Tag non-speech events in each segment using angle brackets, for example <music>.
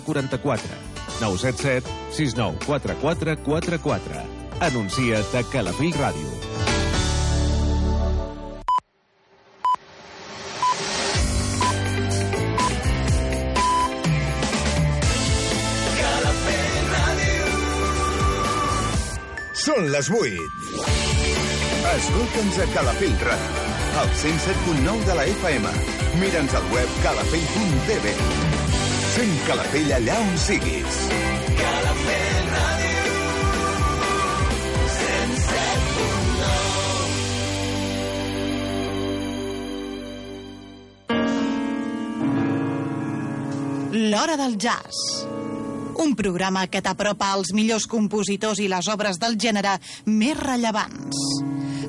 4444. 977 694444. 44. Anuncia't a Calafell Ràdio. Són les 8. Escolta'ns a Calafell Ràdio, al 107.9 de la FM. Mira'ns al web calafell.tv. Sent Calafell allà on siguis. Calafell Ràdio, 107.9. L'Hora del Jazz. Un programa que t'apropa als millors compositors i les obres del gènere més rellevants.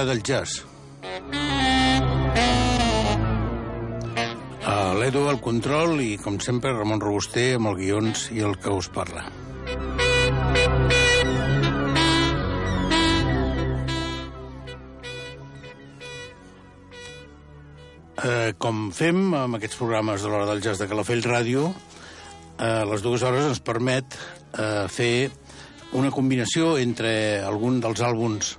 L'hora del jazz. Uh, L'Edu al control i, com sempre, Ramon Robuster amb els guions i el que us parla. Eh, com fem amb aquests programes de l'hora del jazz de Calafell Ràdio, eh, les dues hores ens permet eh, fer una combinació entre algun dels àlbums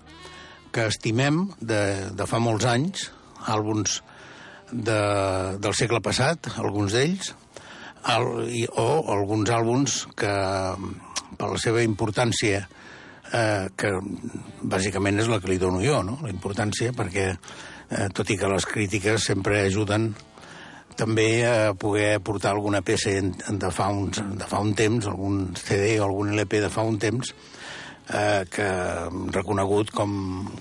que estimem de, de fa molts anys, àlbums de, del segle passat, alguns d'ells, al, o alguns àlbums que, per la seva importància, eh, que bàsicament és la que li dono jo, no? la importància, perquè eh, tot i que les crítiques sempre ajuden també a poder portar alguna peça de fa, uns, de fa un temps, algun CD o algun LP de fa un temps, eh, que reconegut com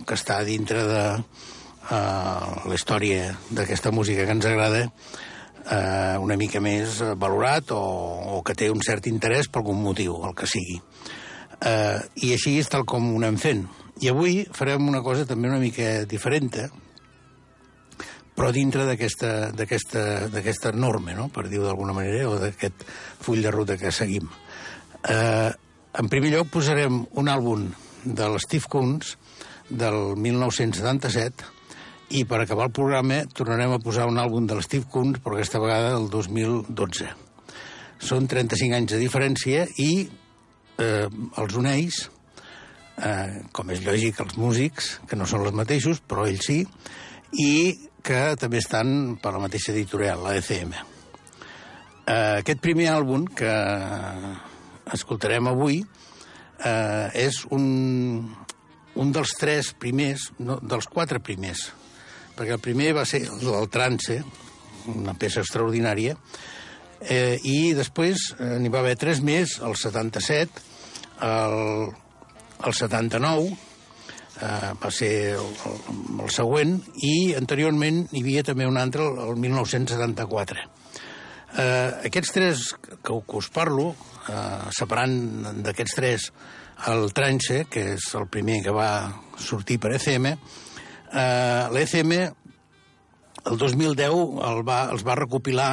que està dintre de eh, la història d'aquesta música que ens agrada eh, una mica més valorat o, o que té un cert interès per algun motiu, el que sigui. Eh, I així és tal com ho anem fent. I avui farem una cosa també una mica diferent, però dintre d'aquesta norma, no? per dir-ho d'alguna manera, o d'aquest full de ruta que seguim. Eh, en primer lloc posarem un àlbum de l'Steve Coons del 1977 i per acabar el programa tornarem a posar un àlbum de l'Steve Coons però aquesta vegada del 2012. Són 35 anys de diferència i eh, els uneix, eh, com és lògic, els músics, que no són els mateixos, però ells sí, i que també estan per la mateixa editorial, la ECM. Eh, aquest primer àlbum que escoltarem avui eh, és un, un dels tres primers, no, dels quatre primers, perquè el primer va ser el trance, una peça extraordinària, eh, i després eh, n'hi va haver tres més, el 77, el, el 79, eh, va ser el, el, el següent, i anteriorment hi havia també un altre, el, el 1974. Eh, aquests tres que, que us parlo, eh, separant d'aquests tres el Trance, que és el primer que va sortir per ECM, eh, l'ECM el 2010 el va, els va recopilar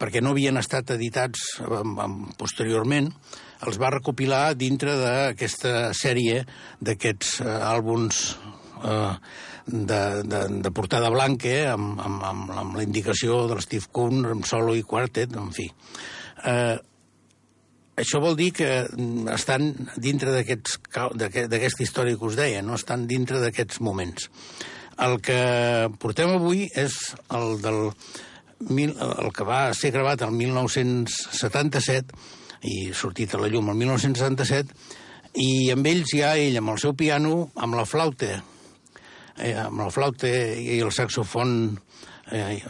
perquè no havien estat editats um, um, posteriorment, els va recopilar dintre d'aquesta sèrie d'aquests uh, àlbums uh, de, de, de portada blanca, amb, amb, amb, amb la indicació de l'Steve Kuhn, amb solo i quartet, en fi. Uh, això vol dir que estan dintre d'aquesta història que us deia, no estan dintre d'aquests moments. El que portem avui és el del el que va ser gravat el 1977 i sortit a la llum el 1977 i amb ells ja ell amb el seu piano, amb la flauta eh, amb la flauta i el saxofon eh,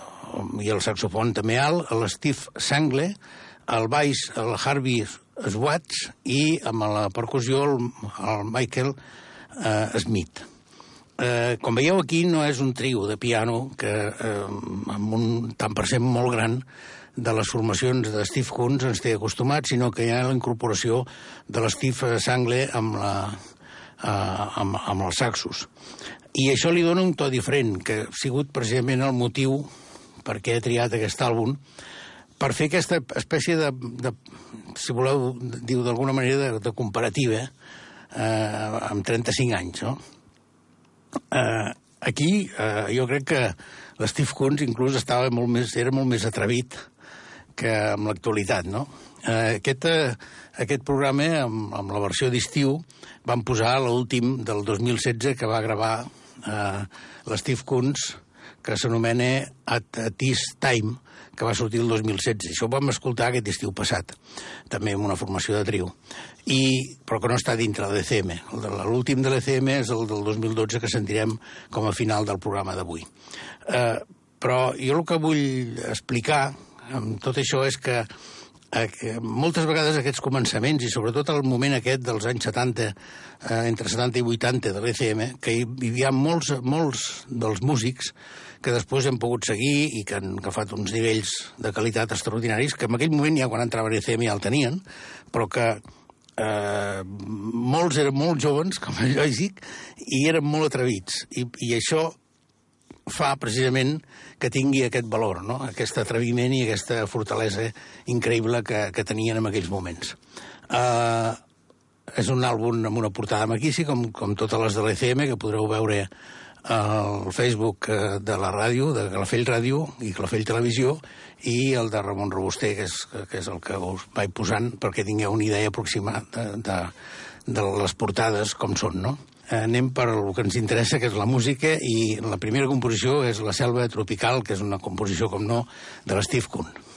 i el saxofon també alt, l'Steve Sangle, el baix, el Harvey Swatch i amb la percussió el, el Michael eh, Smith. Eh, com veieu aquí no és un trio de piano que eh, amb un tant per cent molt gran de les formacions de Steve Huns ens té acostumat, sinó que hi ha la incorporació de l'Steve Sangle amb, la, eh, amb, amb els saxos. I això li dona un to diferent, que ha sigut precisament el motiu per què he triat aquest àlbum, per fer aquesta espècie de, de si voleu, diu d'alguna manera, de, de comparativa eh, amb 35 anys, no? Eh, aquí eh, jo crec que l'Steve Coons inclús estava molt més, era molt més atrevit que amb l'actualitat, no? Eh, aquest, eh, aquest programa, amb, amb la versió d'estiu, van posar l'últim del 2016 que va gravar eh, l'Steve Coons, que s'anomena At, At This Time, que va sortir el 2016. Això ho vam escoltar aquest estiu passat, també amb una formació de trio, I, però que no està dintre de l'ECM. L'últim de l'ECM és el del 2012 que sentirem com a final del programa d'avui. Eh, però jo el que vull explicar amb tot això és que eh, moltes vegades aquests començaments, i sobretot el moment aquest dels anys 70, eh, entre 70 i 80 de l'ECM, que hi havia molts, molts dels músics que després hem pogut seguir i que han agafat uns nivells de qualitat extraordinaris, que en aquell moment ja quan entrava a l'ECM ja el tenien, però que eh, molts eren molt joves, com <laughs> és lògic, i eren molt atrevits. I, i això fa precisament que tingui aquest valor, no? aquest atreviment i aquesta fortalesa increïble que, que tenien en aquells moments. Uh, és un àlbum amb una portada maquíssima, com, com totes les de l'ECM, que podreu veure al Facebook eh, de la ràdio, de Calafell Ràdio i Calafell Televisió, i el de Ramon Robuster, que és, que és el que us vaig posant perquè tingueu una idea aproximada de, de, de les portades com són, no? anem per el que ens interessa, que és la música, i la primera composició és La selva tropical, que és una composició, com no, de l'Steve Kuhn.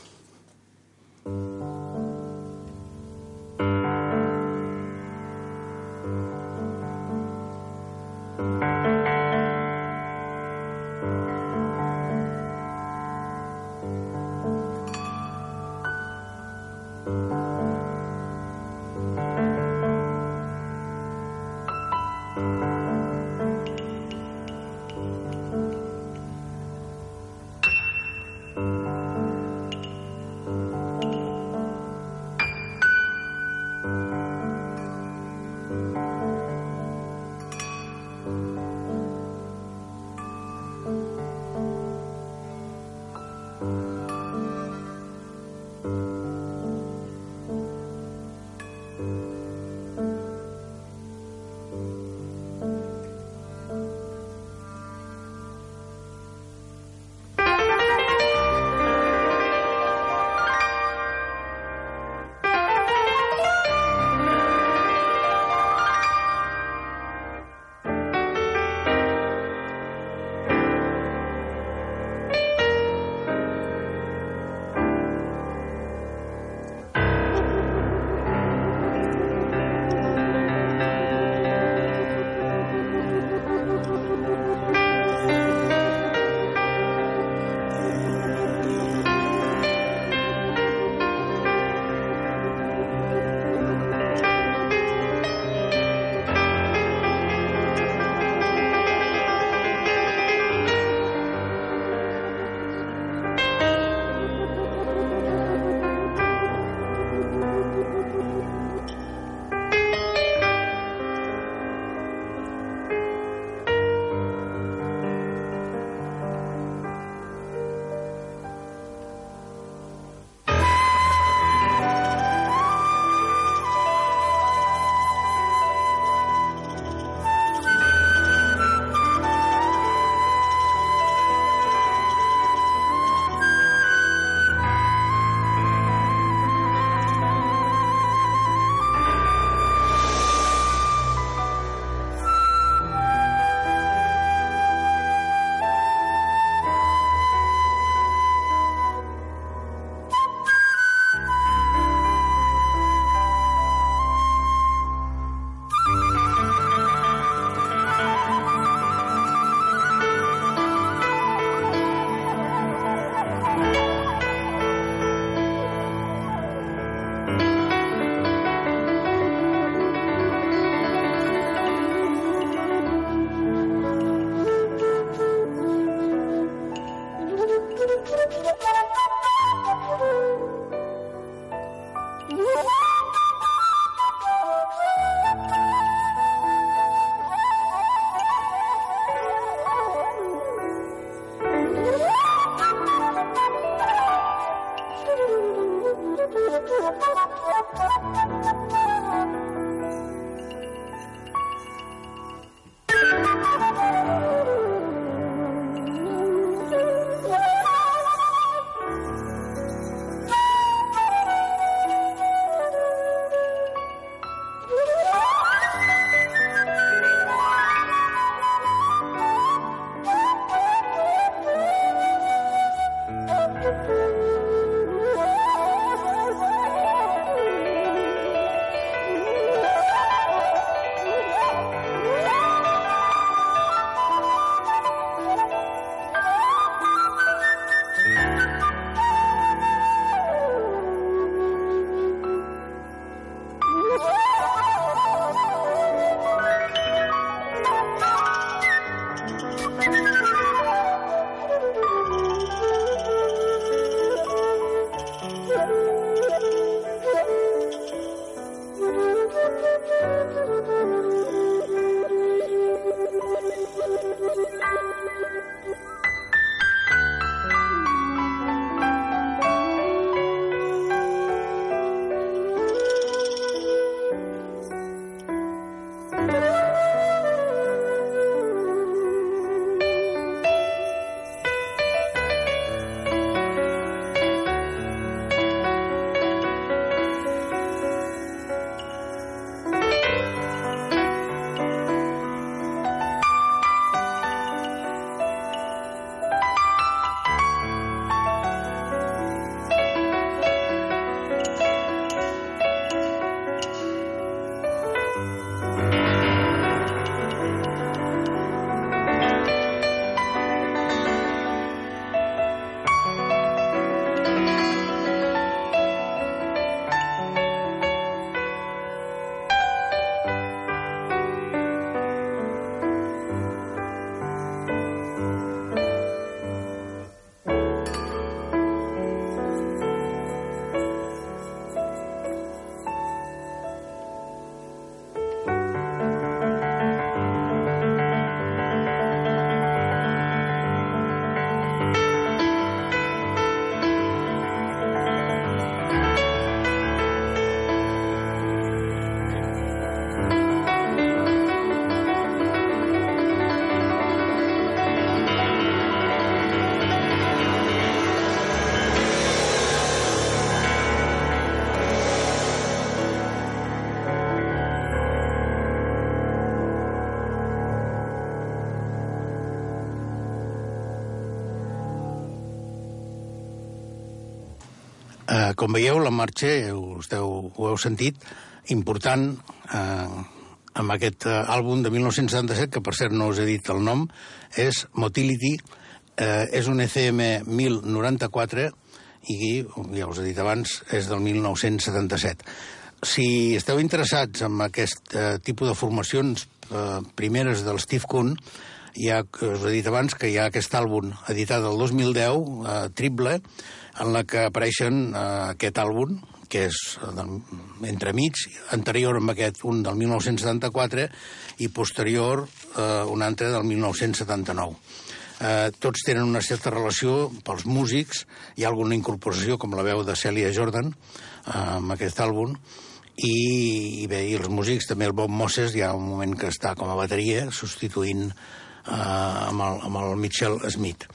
Com veieu, la marxa, us heu, ho heu sentit, important eh, amb aquest eh, àlbum de 1977, que per cert no us he dit el nom, és Motility, eh, és un ECM 1094 i, ja us he dit abans, és del 1977. Si esteu interessats en aquest eh, tipus de formacions eh, primeres del Steve Kuhn, ja us he dit abans que hi ha aquest àlbum editat el 2010, eh, triple, en la que apareixen eh, aquest àlbum, que és eh, entremig, anterior amb aquest, un del 1974, i posterior eh, un altre del 1979. Eh, tots tenen una certa relació pels músics, hi ha alguna incorporació, com la veu de Celia Jordan, eh, amb aquest àlbum, i, i bé, i els músics, també el Bob Moses, hi ha un moment que està com a bateria, substituint eh, amb, el, amb el Mitchell Smith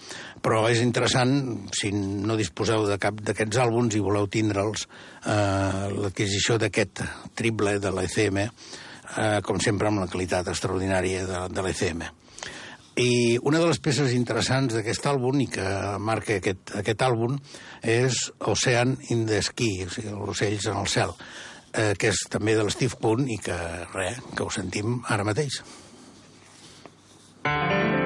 però és interessant, si no disposeu de cap d'aquests àlbums i voleu tindre'ls, eh, l'adquisició d'aquest triple de l'ECM, eh, com sempre amb la qualitat extraordinària de, de l'ECM. I una de les peces interessants d'aquest àlbum i que marca aquest, aquest àlbum és Ocean in the Sky, o sigui, els ocells en el cel, eh, que és també de l'Steve Kuhn i que, res, que ho sentim ara mateix. Thank you.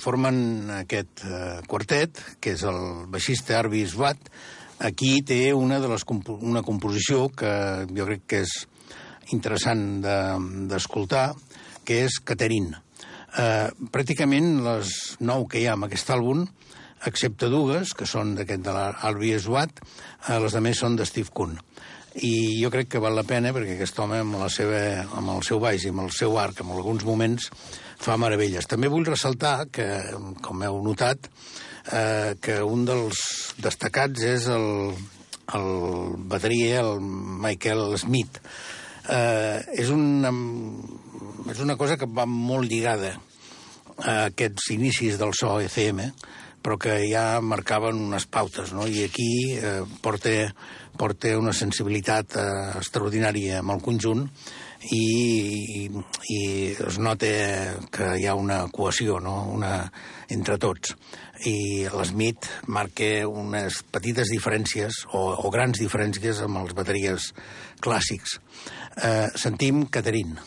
Formen aquest eh, quartet, que és el baixista Arvi Svat, aquí té una, de les compo una composició que jo crec que és interessant d'escoltar, de, que és Caterine. Eh, pràcticament les nou que hi ha en aquest àlbum, excepte dues, que són d'aquest de l'Arvi Svat, eh, les més són de Steve Kuhn i jo crec que val la pena perquè aquest home amb, la seva, amb el seu baix i amb el seu arc en alguns moments fa meravelles. També vull ressaltar que, com heu notat, eh, que un dels destacats és el, el bateria, el Michael Smith. Eh, és, una, és una cosa que va molt lligada a aquests inicis del so ECM, però que ja marcaven unes pautes, no? I aquí eh, porta, porta una sensibilitat eh, extraordinària amb el conjunt i, i es nota que hi ha una cohesió no? una, entre tots. I l'Smith marca unes petites diferències o, o grans diferències amb els bateries clàssics. Eh, sentim Caterine.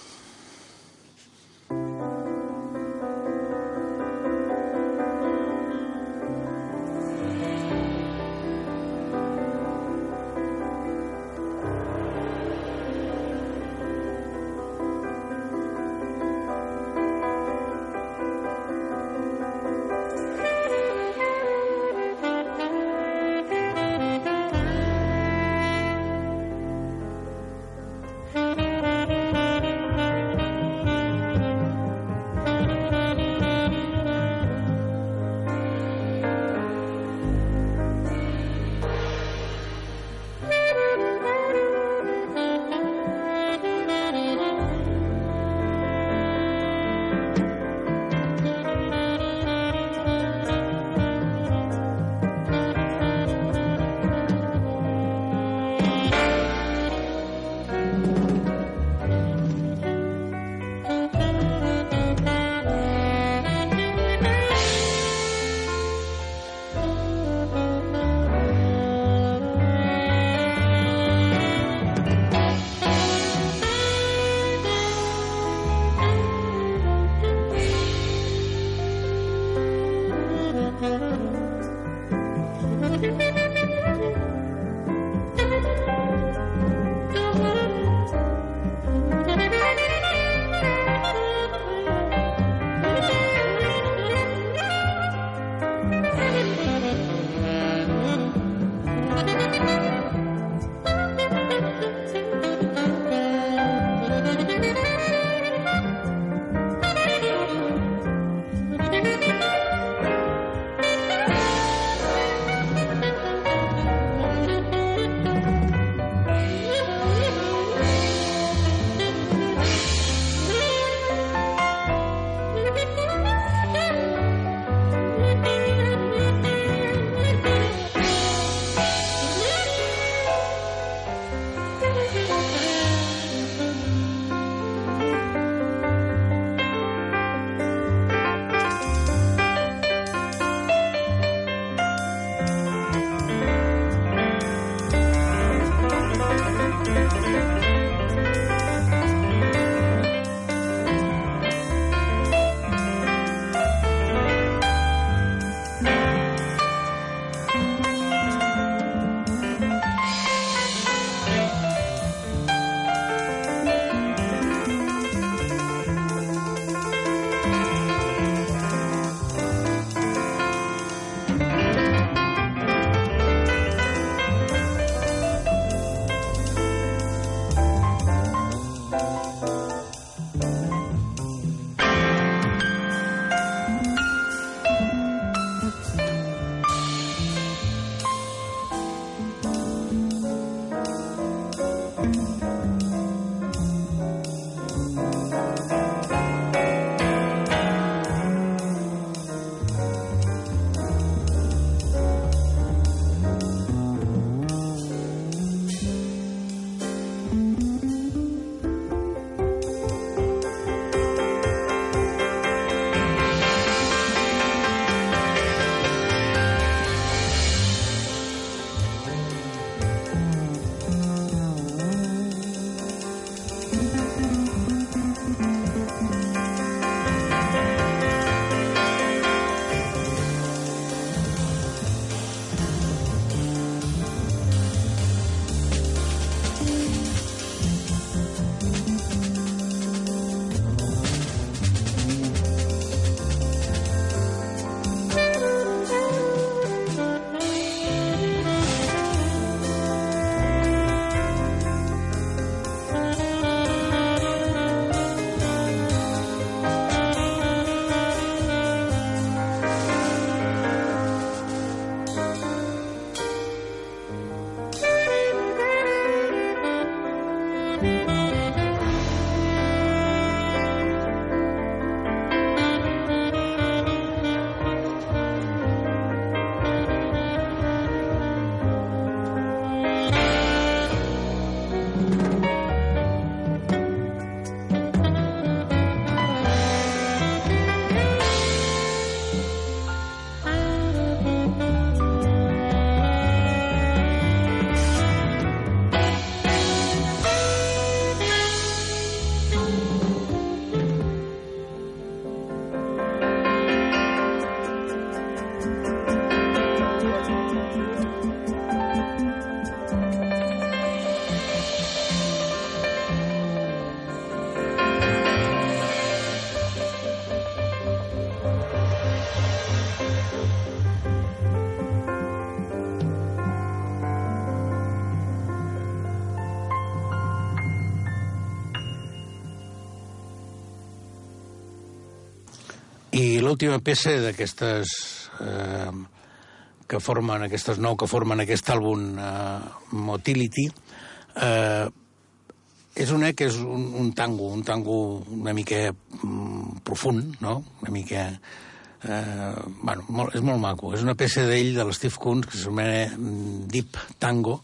I l'última peça d'aquestes eh, que formen, aquestes nou que formen aquest àlbum eh, Motility, eh, és una que és un, un tango, un tango una mica mm, profund, no? Una mica... Eh, bueno, molt, és molt maco. És una peça d'ell, de l'Steve Koons, que s'anomena mm, Deep Tango,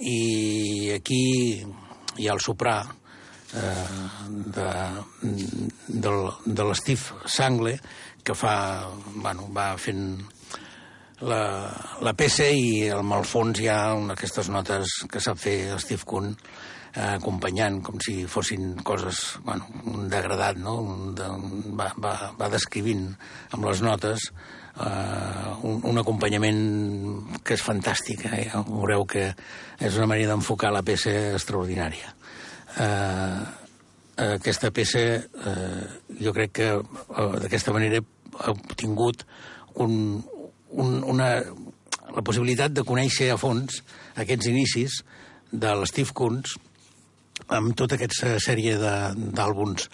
i aquí hi ha el soprà de, de, de l'Steve Sangle, que fa, bueno, va fent la, la peça i amb el fons hi ha aquestes notes que sap fer Steve Kuhn eh, acompanyant com si fossin coses, bueno, un degradat, no? De, va, va, va descrivint amb les notes eh, un, un acompanyament que és fantàstic. Eh? Veureu que és una manera d'enfocar la peça extraordinària. Eh, aquesta peça, eh, jo crec que eh, d'aquesta manera ha obtingut un, un, una, la possibilitat de conèixer a fons aquests inicis de l'Steve Koons amb tota aquesta sèrie d'àlbums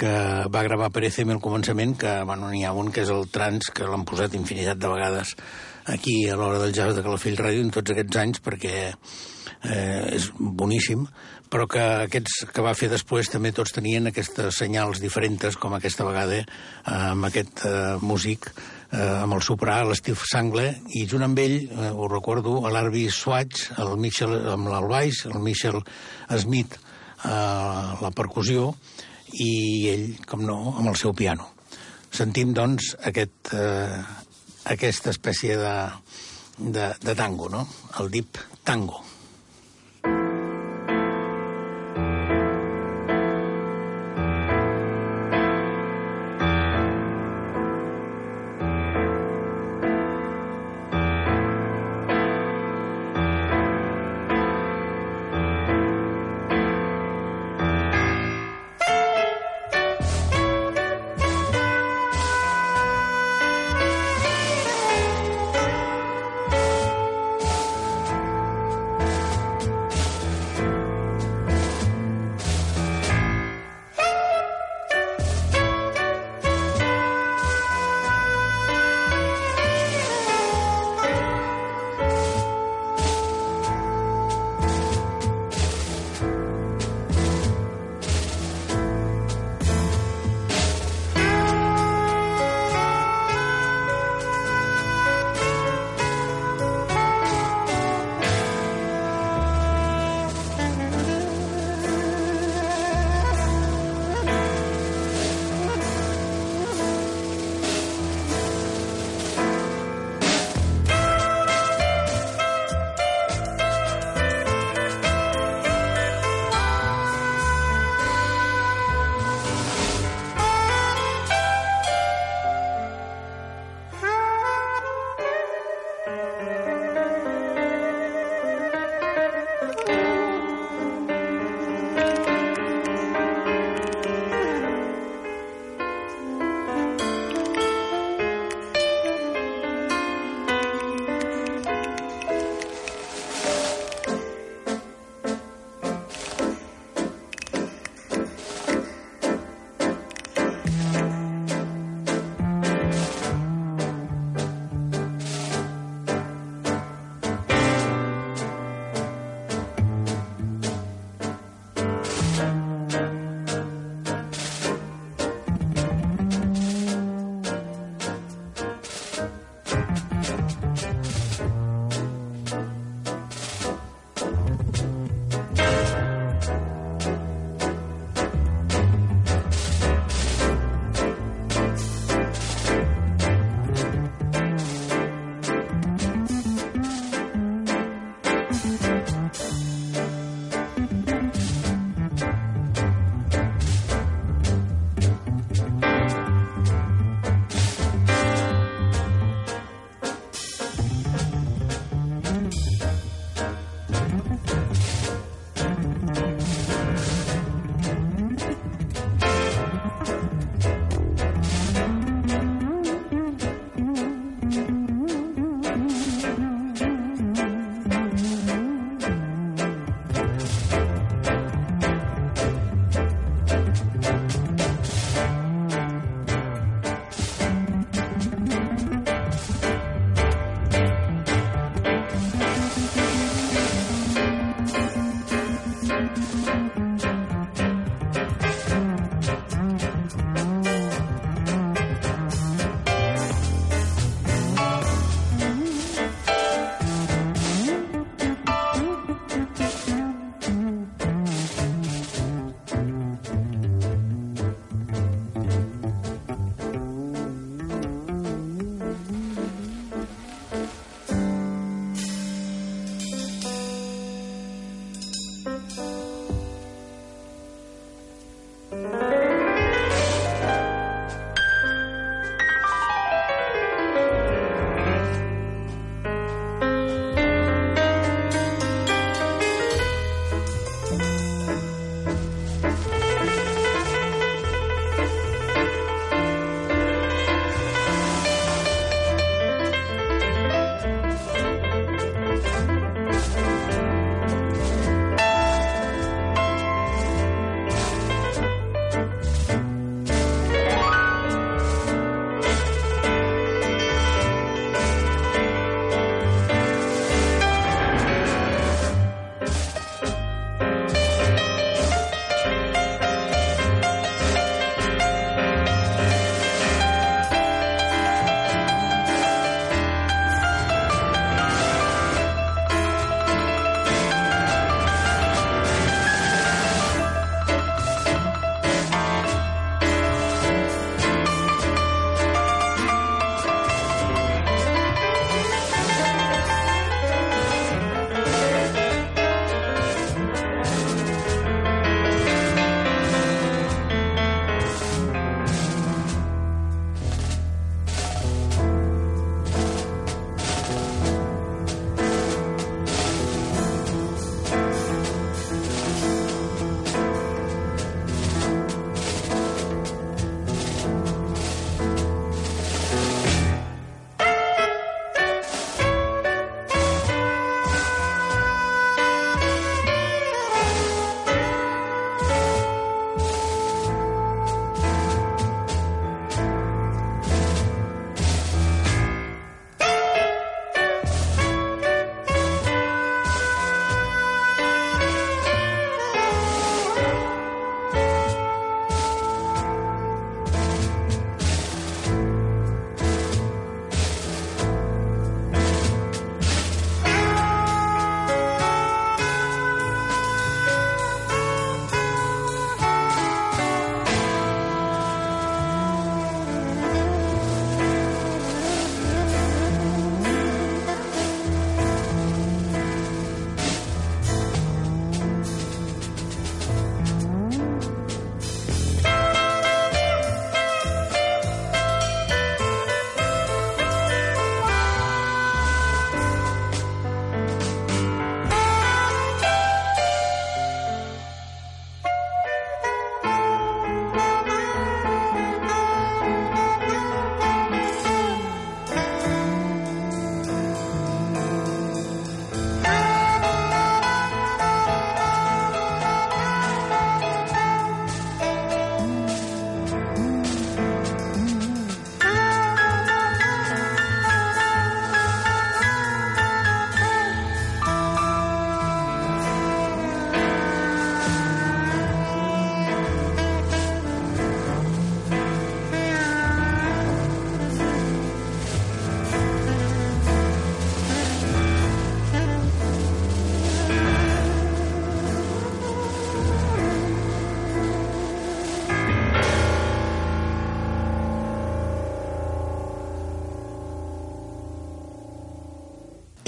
que va gravar per ECM al començament, que bueno, n'hi ha un que és el Trans, que l'han posat infinitat de vegades aquí a l'hora del jazz de Calafell Ràdio en tots aquests anys, perquè eh, és boníssim, però que aquests que va fer després també tots tenien aquestes senyals diferents, com aquesta vegada eh, amb aquest eh, músic, eh, amb el soprà, l'Steve Sangle, i junt amb ell, eh, ho recordo, l'Arby Swatch, el Michel, amb el baix, el Michel Smith, eh, la percussió i ell, com no, amb el seu piano. Sentim, doncs, aquest, eh, aquesta espècie de, de, de tango, no? El deep tango.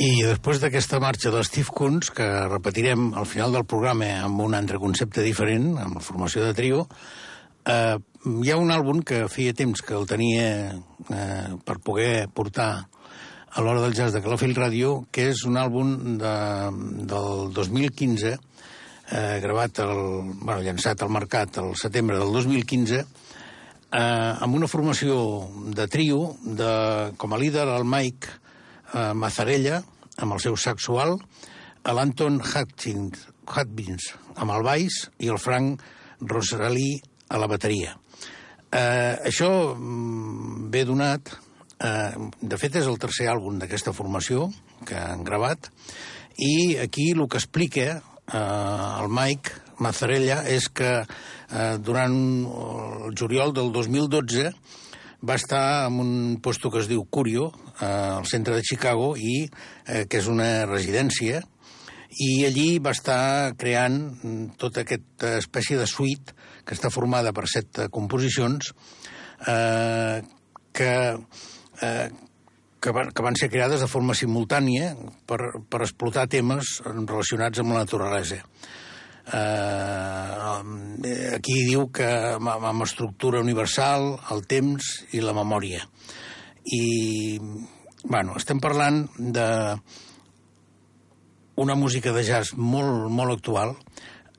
I després d'aquesta marxa de Steve Kunz, que repetirem al final del programa amb un altre concepte diferent, amb la formació de trio, eh, hi ha un àlbum que feia temps que el tenia eh, per poder portar a l'hora del jazz de Calafell Ràdio, que és un àlbum de, del 2015, eh, gravat, el, bueno, llançat al mercat el setembre del 2015, eh, amb una formació de trio, de, com a líder el Mike eh, Mazarella, amb el seu sexual, l'Anton Hutchins, Hutchins amb el baix i el Frank Rosalí a la bateria. Eh, això mm, ve donat... Eh, de fet, és el tercer àlbum d'aquesta formació que han gravat, i aquí el que explica eh, el Mike Mazzarella és que eh, durant el juliol del 2012 va estar en un lloc que es diu Curio, eh, al centre de Chicago, i eh, que és una residència, i allí va estar creant tota aquesta espècie de suite que està formada per set composicions eh, que, eh, que, van, que van ser creades de forma simultània per, per explotar temes relacionats amb la naturalesa. Eh, aquí diu que amb estructura universal, el temps i la memòria. I, bueno, estem parlant de una música de jazz molt, molt actual.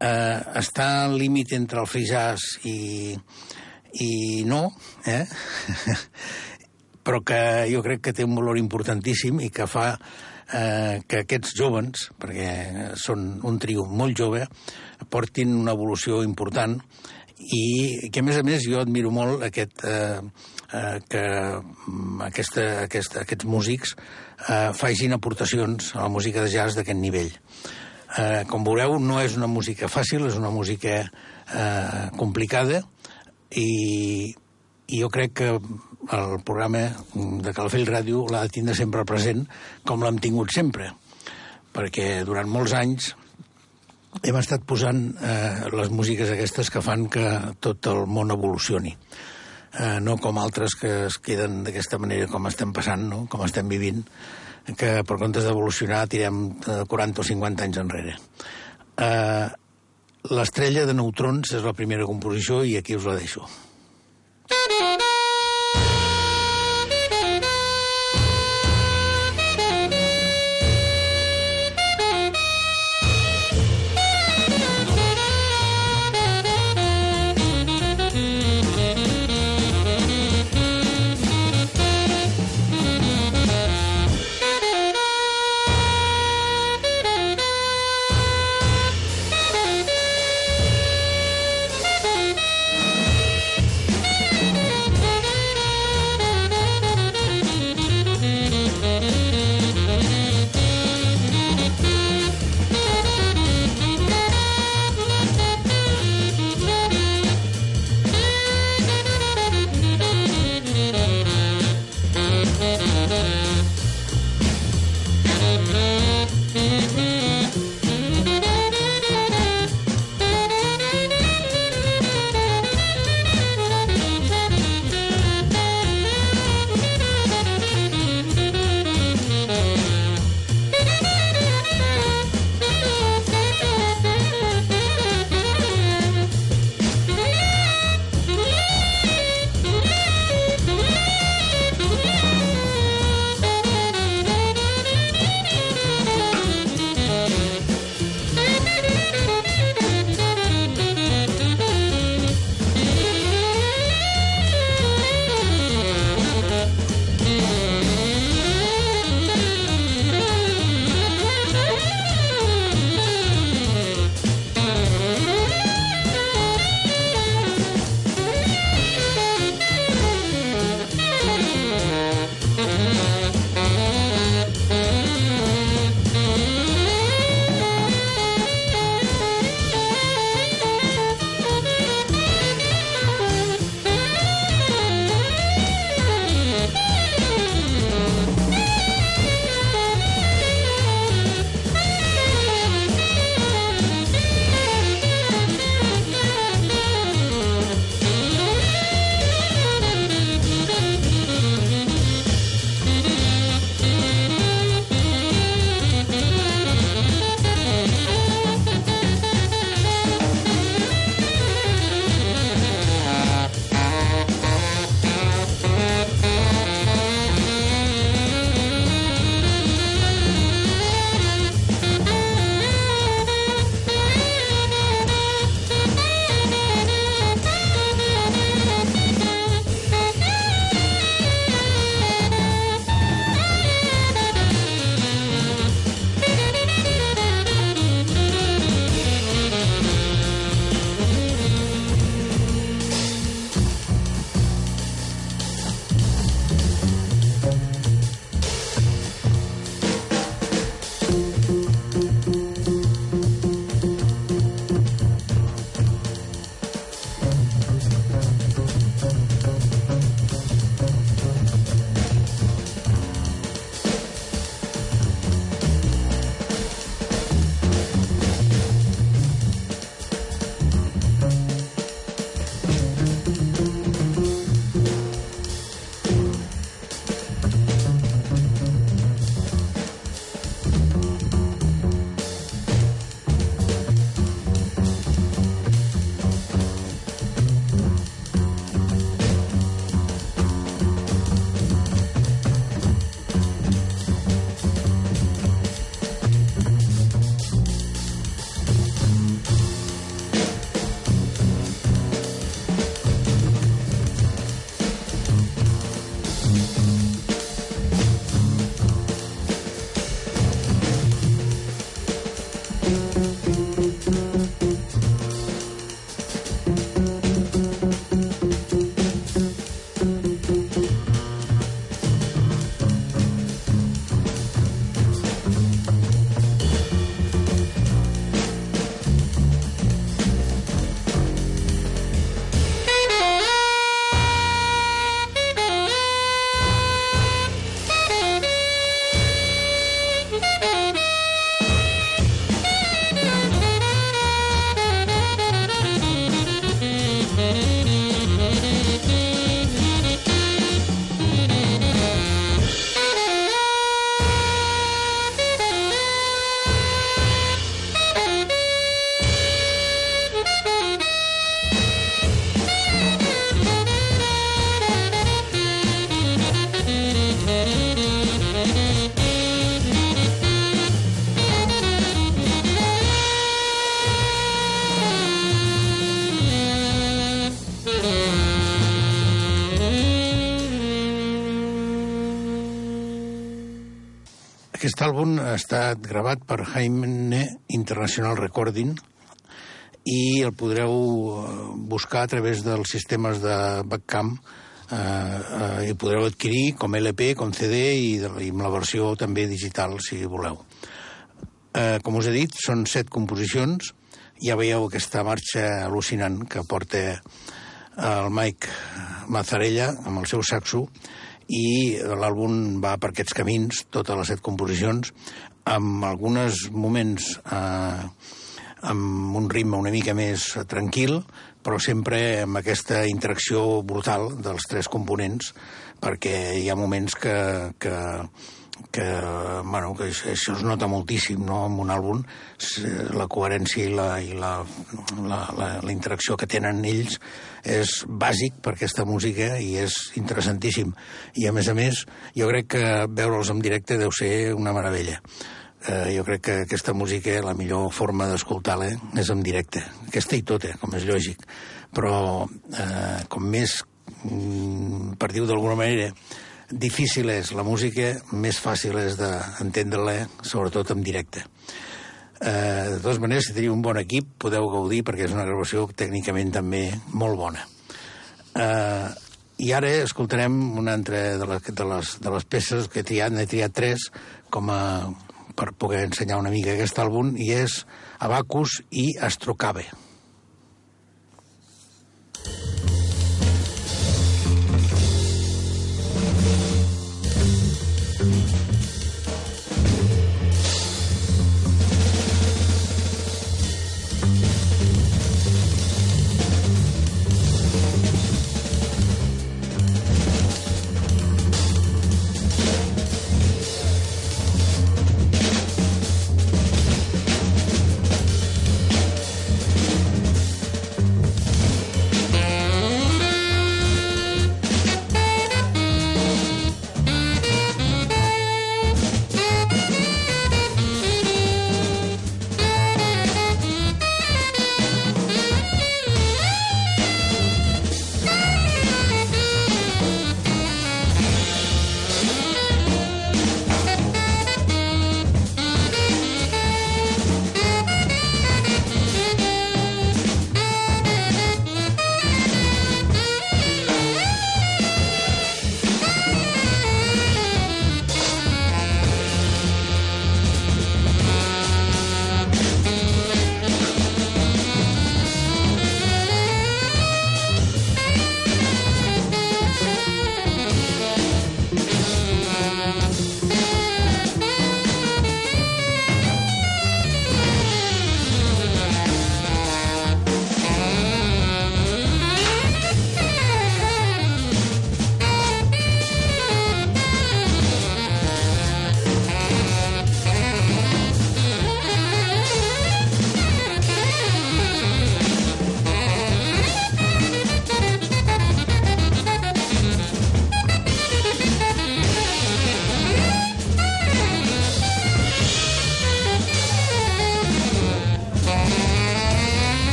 Eh, està al límit entre el free jazz i, i no, eh? <laughs> però que jo crec que té un valor importantíssim i que fa eh, que aquests jovens, perquè són un trio molt jove, portin una evolució important i que, a més a més, jo admiro molt aquest, eh, eh, que mm, aquesta, aquesta, aquests músics eh, facin aportacions a la música de jazz d'aquest nivell. Eh, com veureu, no és una música fàcil, és una música eh, complicada i, i jo crec que el programa de Calafell Ràdio l'ha de tindre sempre present com l'hem tingut sempre, perquè durant molts anys hem estat posant eh, les músiques aquestes que fan que tot el món evolucioni. Eh, no com altres que es queden d'aquesta manera com estem passant, no? com estem vivint, que per comptes d'evolucionar tirem 40 o 50 anys enrere. Eh, L'estrella de neutrons és la primera composició i aquí us la deixo. Aquest àlbum ha estat gravat per Jaime International Recording i el podreu eh, buscar a través dels sistemes de Backcamp eh, eh, i podreu adquirir com LP, com CD i, i amb la versió també digital, si voleu. Eh, com us he dit, són set composicions. Ja veieu aquesta marxa al·lucinant que porta el Mike Mazzarella amb el seu saxo i l'àlbum va per aquests camins, totes les set composicions, amb alguns moments eh, amb un ritme una mica més tranquil, però sempre amb aquesta interacció brutal dels tres components, perquè hi ha moments que, que, que, bueno, que això es nota moltíssim no? en un àlbum, la coherència i la, i la, la, la, la interacció que tenen ells és bàsic per aquesta música i és interessantíssim. I, a més a més, jo crec que veure'ls en directe deu ser una meravella. Eh, jo crec que aquesta música, la millor forma d'escoltar-la és en directe. Aquesta i tota, com és lògic. Però eh, com més, mm, per dir-ho d'alguna manera, difícil és la música, més fàcil és d'entendre-la, sobretot en directe. Eh, de totes maneres, si teniu un bon equip, podeu gaudir, perquè és una gravació tècnicament també molt bona. Eh, I ara escoltarem una altra de, les, de, les, de les peces que he triat, n'he triat tres, com a, per poder ensenyar una mica aquest àlbum, i és Abacus i Astrocabe. com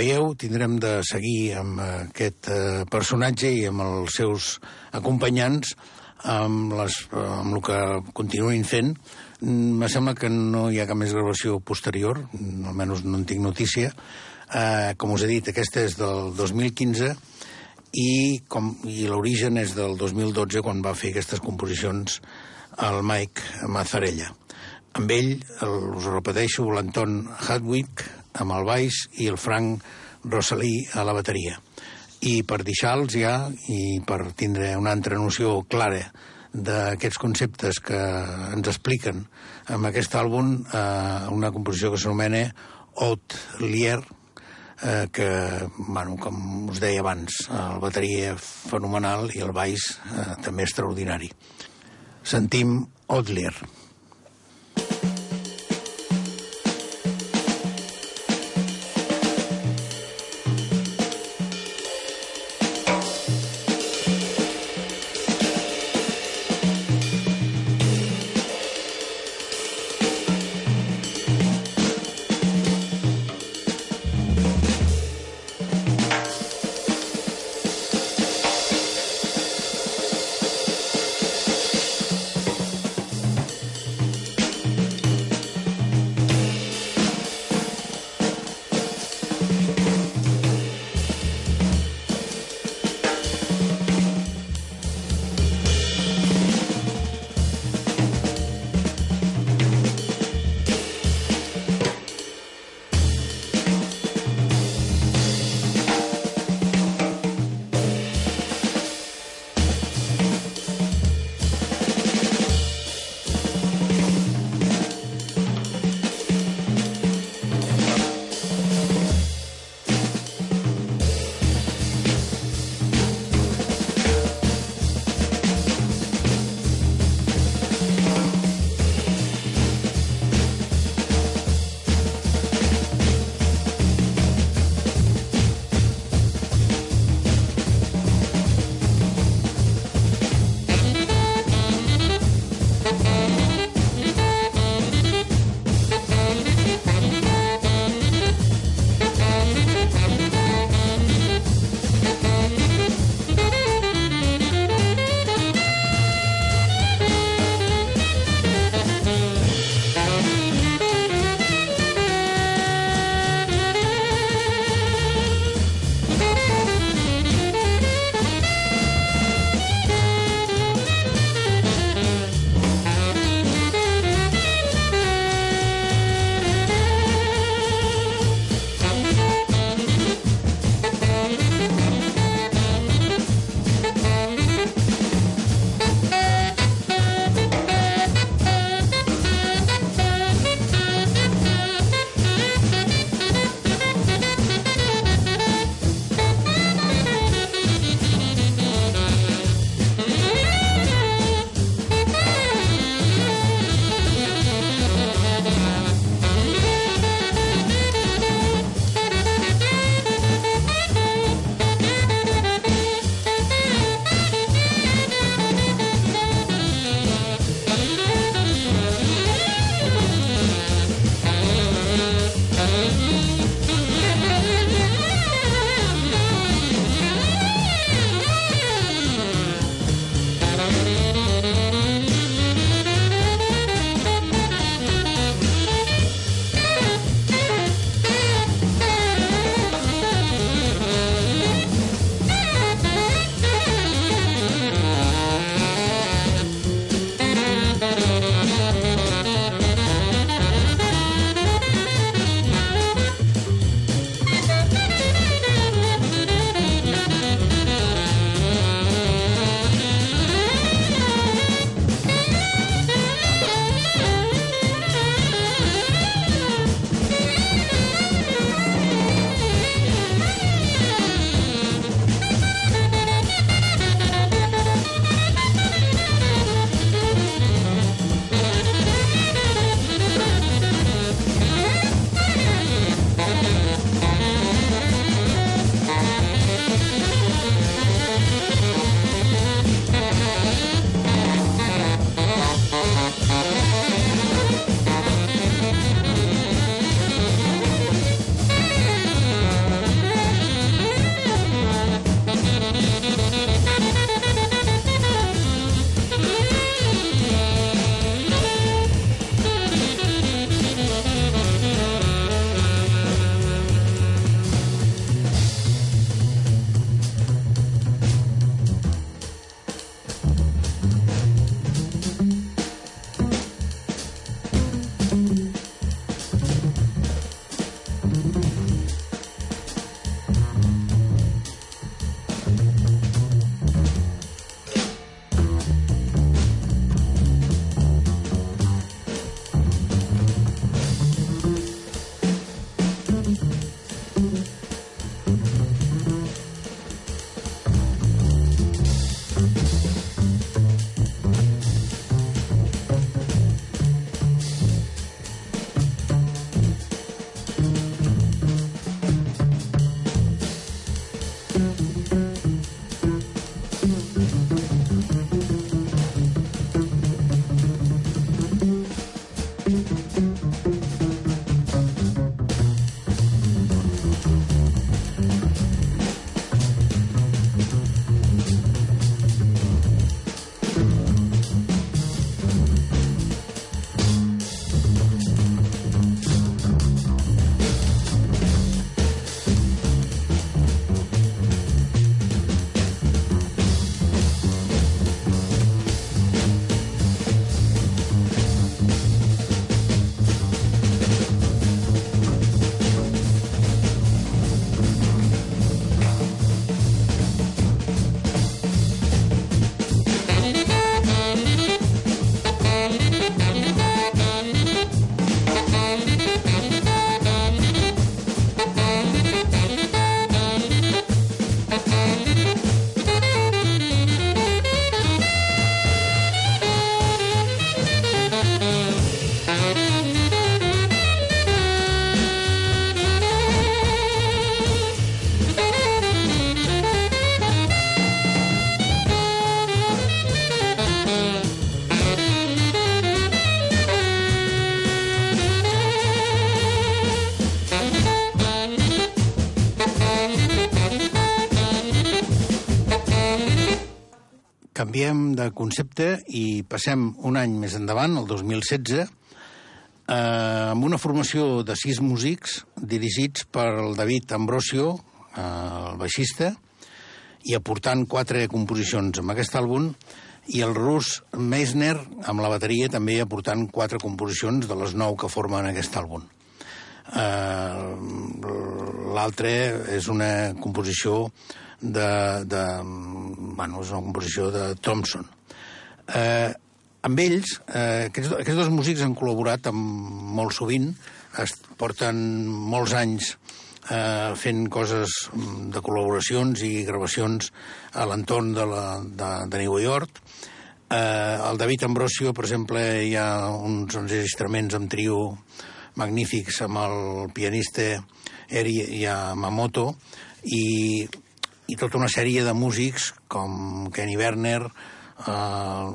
veieu, tindrem de seguir amb aquest eh, personatge i amb els seus acompanyants amb, les, amb el que continuïn fent. Mm, me sembla que no hi ha cap més gravació posterior, almenys no en tinc notícia. Eh, com us he dit, aquesta és del 2015 i, com, i l'origen és del 2012, quan va fer aquestes composicions el Mike Mazzarella. Amb ell, el, us ho repeteixo, l'Anton Hadwick amb el baix i el Frank Rosalí a la bateria. I per deixar-los ja, i per tindre una altra noció clara d'aquests conceptes que ens expliquen amb aquest àlbum, eh, una composició que s'anomena Haute Lier, eh, que, bueno, com us deia abans, el bateria fenomenal i el baix eh, també extraordinari. Sentim Haute Lier. Canviem de concepte i passem un any més endavant, el 2016, eh, amb una formació de sis músics dirigits per el David Ambrosio, eh, el baixista, i aportant quatre composicions amb aquest àlbum, i el rus Meisner, amb la bateria, també aportant quatre composicions de les nou que formen aquest àlbum. Uh, L'altre és una composició de, de... Bueno, és una composició de Thompson. Uh, amb ells, uh, aquests, aquests dos músics han col·laborat amb, molt sovint, es porten molts anys eh, fent coses de col·laboracions i gravacions a l'entorn de, la, de, de New York. Eh, el David Ambrosio, per exemple, hi ha uns enregistraments amb trio magnífics amb el pianista Eri Yamamoto i, i tota una sèrie de músics com Kenny Werner, el,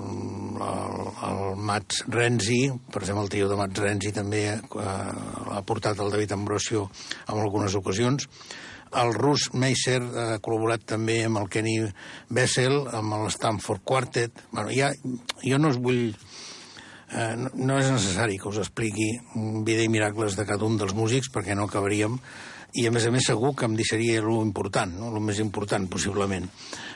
el, el Mats Renzi, per exemple, el tio de Mats Renzi també eh, ha portat el David Ambrosio en algunes ocasions. El Rus Meiser ha col·laborat també amb el Kenny Bessel, amb el Stanford Quartet. Bueno, ja, jo no us vull... Eh, no, no és necessari que us expliqui vida i miracles de cada un dels músics perquè no acabaríem i a més a més segur que em deixaria lo important, no? el més important possiblement,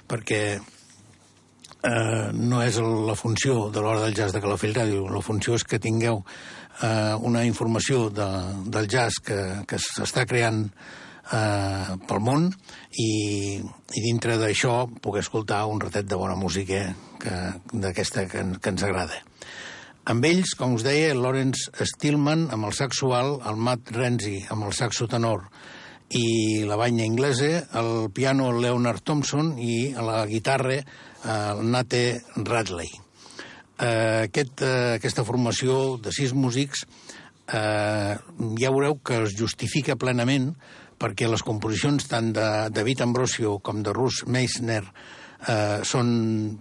perquè eh, no és la funció de l'hora del jazz de Calafell Ràdio. La funció és que tingueu eh, una informació de, del jazz que, que s'està creant eh, pel món i, i dintre d'això puc escoltar un ratet de bona música d'aquesta que, que ens agrada. Amb ells, com us deia, Lawrence Stillman amb el saxual, el Matt Renzi amb el saxo tenor i la banya inglesa, el piano Leonard Thompson i la guitarra el Nate Radley. Eh, aquest, eh, aquesta formació de sis músics eh, ja veureu que es justifica plenament perquè les composicions tant de David Ambrosio com de Russ Meissner eh, són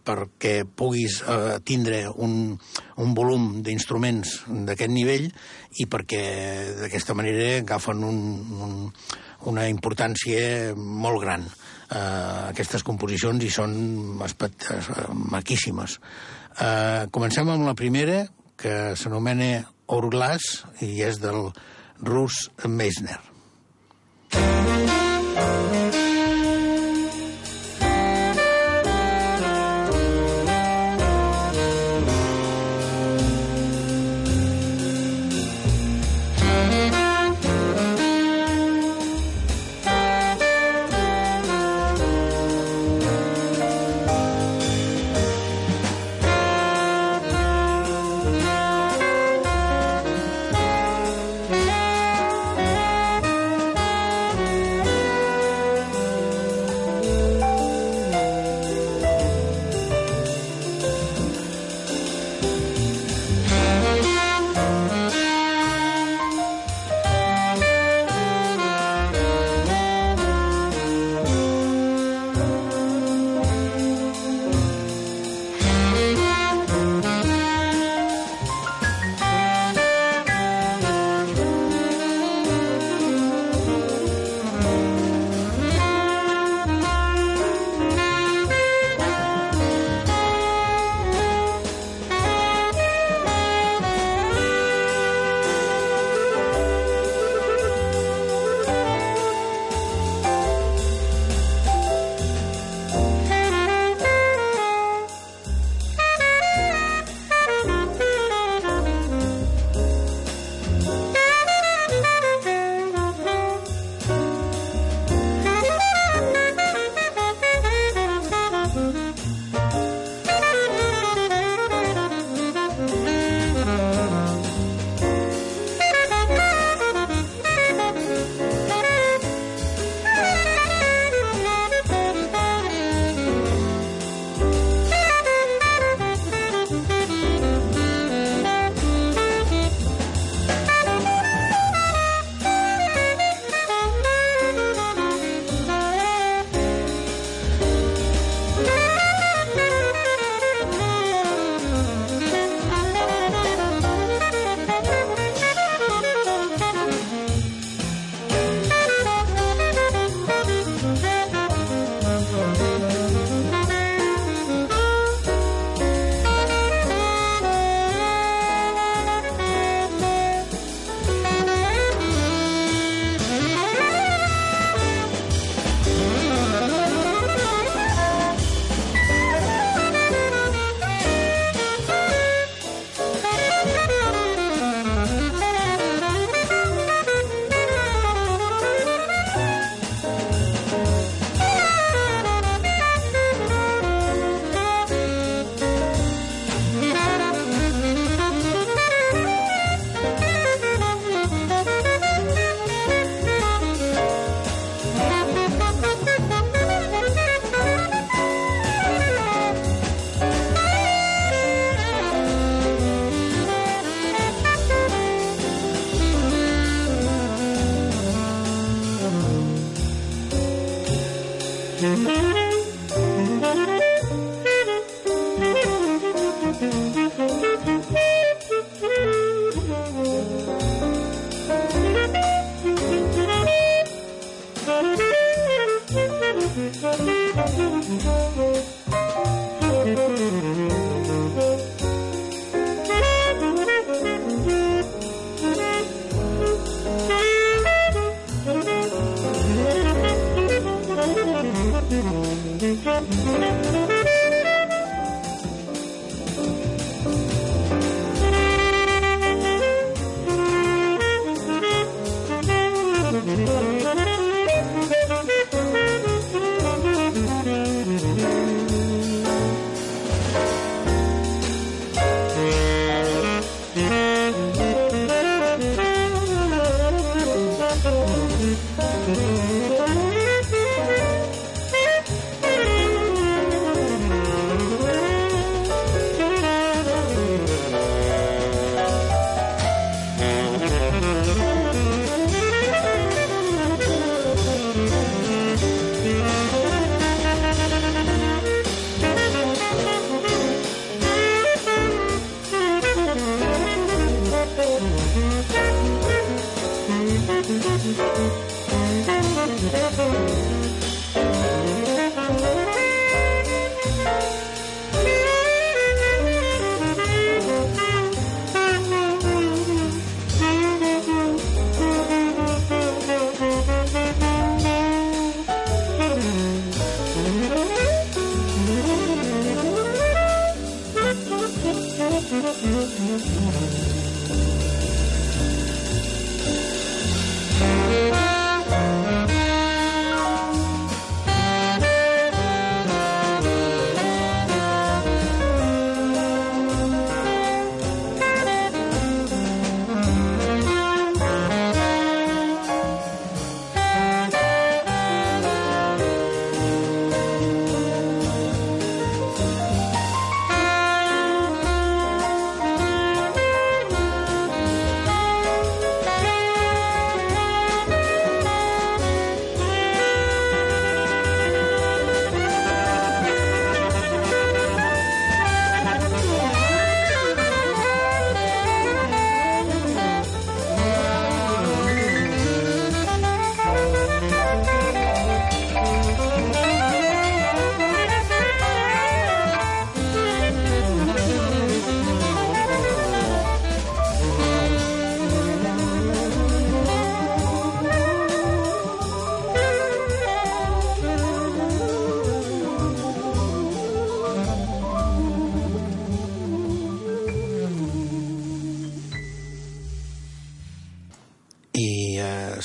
perquè puguis eh, tindre un, un volum d'instruments d'aquest nivell i perquè d'aquesta manera agafen un, un, una importància molt gran eh, aquestes composicions i són maquíssimes. Eh, comencem amb la primera, que s'anomena Orglass i és del Rus Meisner. I eh,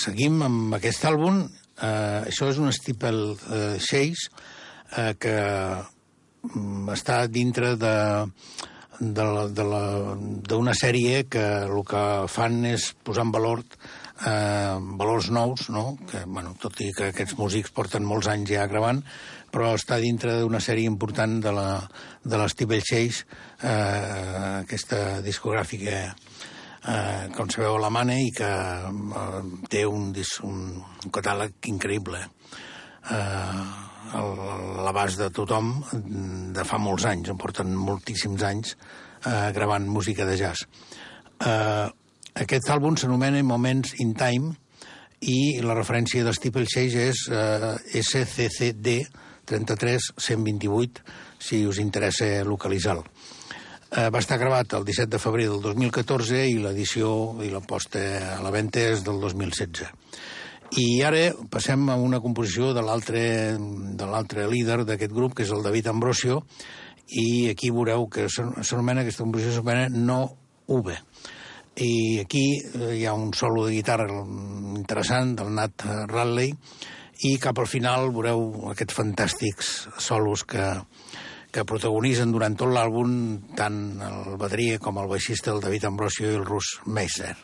seguim amb aquest àlbum. Eh, això és un Steeple eh, Chase eh, que mm, està dintre de d'una sèrie que el que fan és posar en valor eh, valors nous, no? que, bueno, tot i que aquests músics porten molts anys ja gravant, però està dintre d'una sèrie important de la, de Chase, eh, aquesta discogràfica eh, com sabeu, alemana i que eh, té un, un, un catàleg increïble. Eh, l'abast de tothom de fa molts anys, en porten moltíssims anys eh, gravant música de jazz. Eh, aquest àlbum s'anomena Moments in Time i la referència de Steeple Chase és eh, SCCD 33-128, si us interessa localitzar-lo. Eh, va estar gravat el 17 de febrer del 2014 i l'edició i la posta a la venda és del 2016. I ara passem a una composició de l'altre líder d'aquest grup, que és el David Ambrosio, i aquí veureu que s'anomena, aquesta composició s'anomena No V. I aquí eh, hi ha un solo de guitarra interessant del Nat Radley, i cap al final veureu aquests fantàstics solos que, que protagonitzen durant tot l'àlbum tant el bateria com el baixista, el David Ambrosio i el Rus Meiser.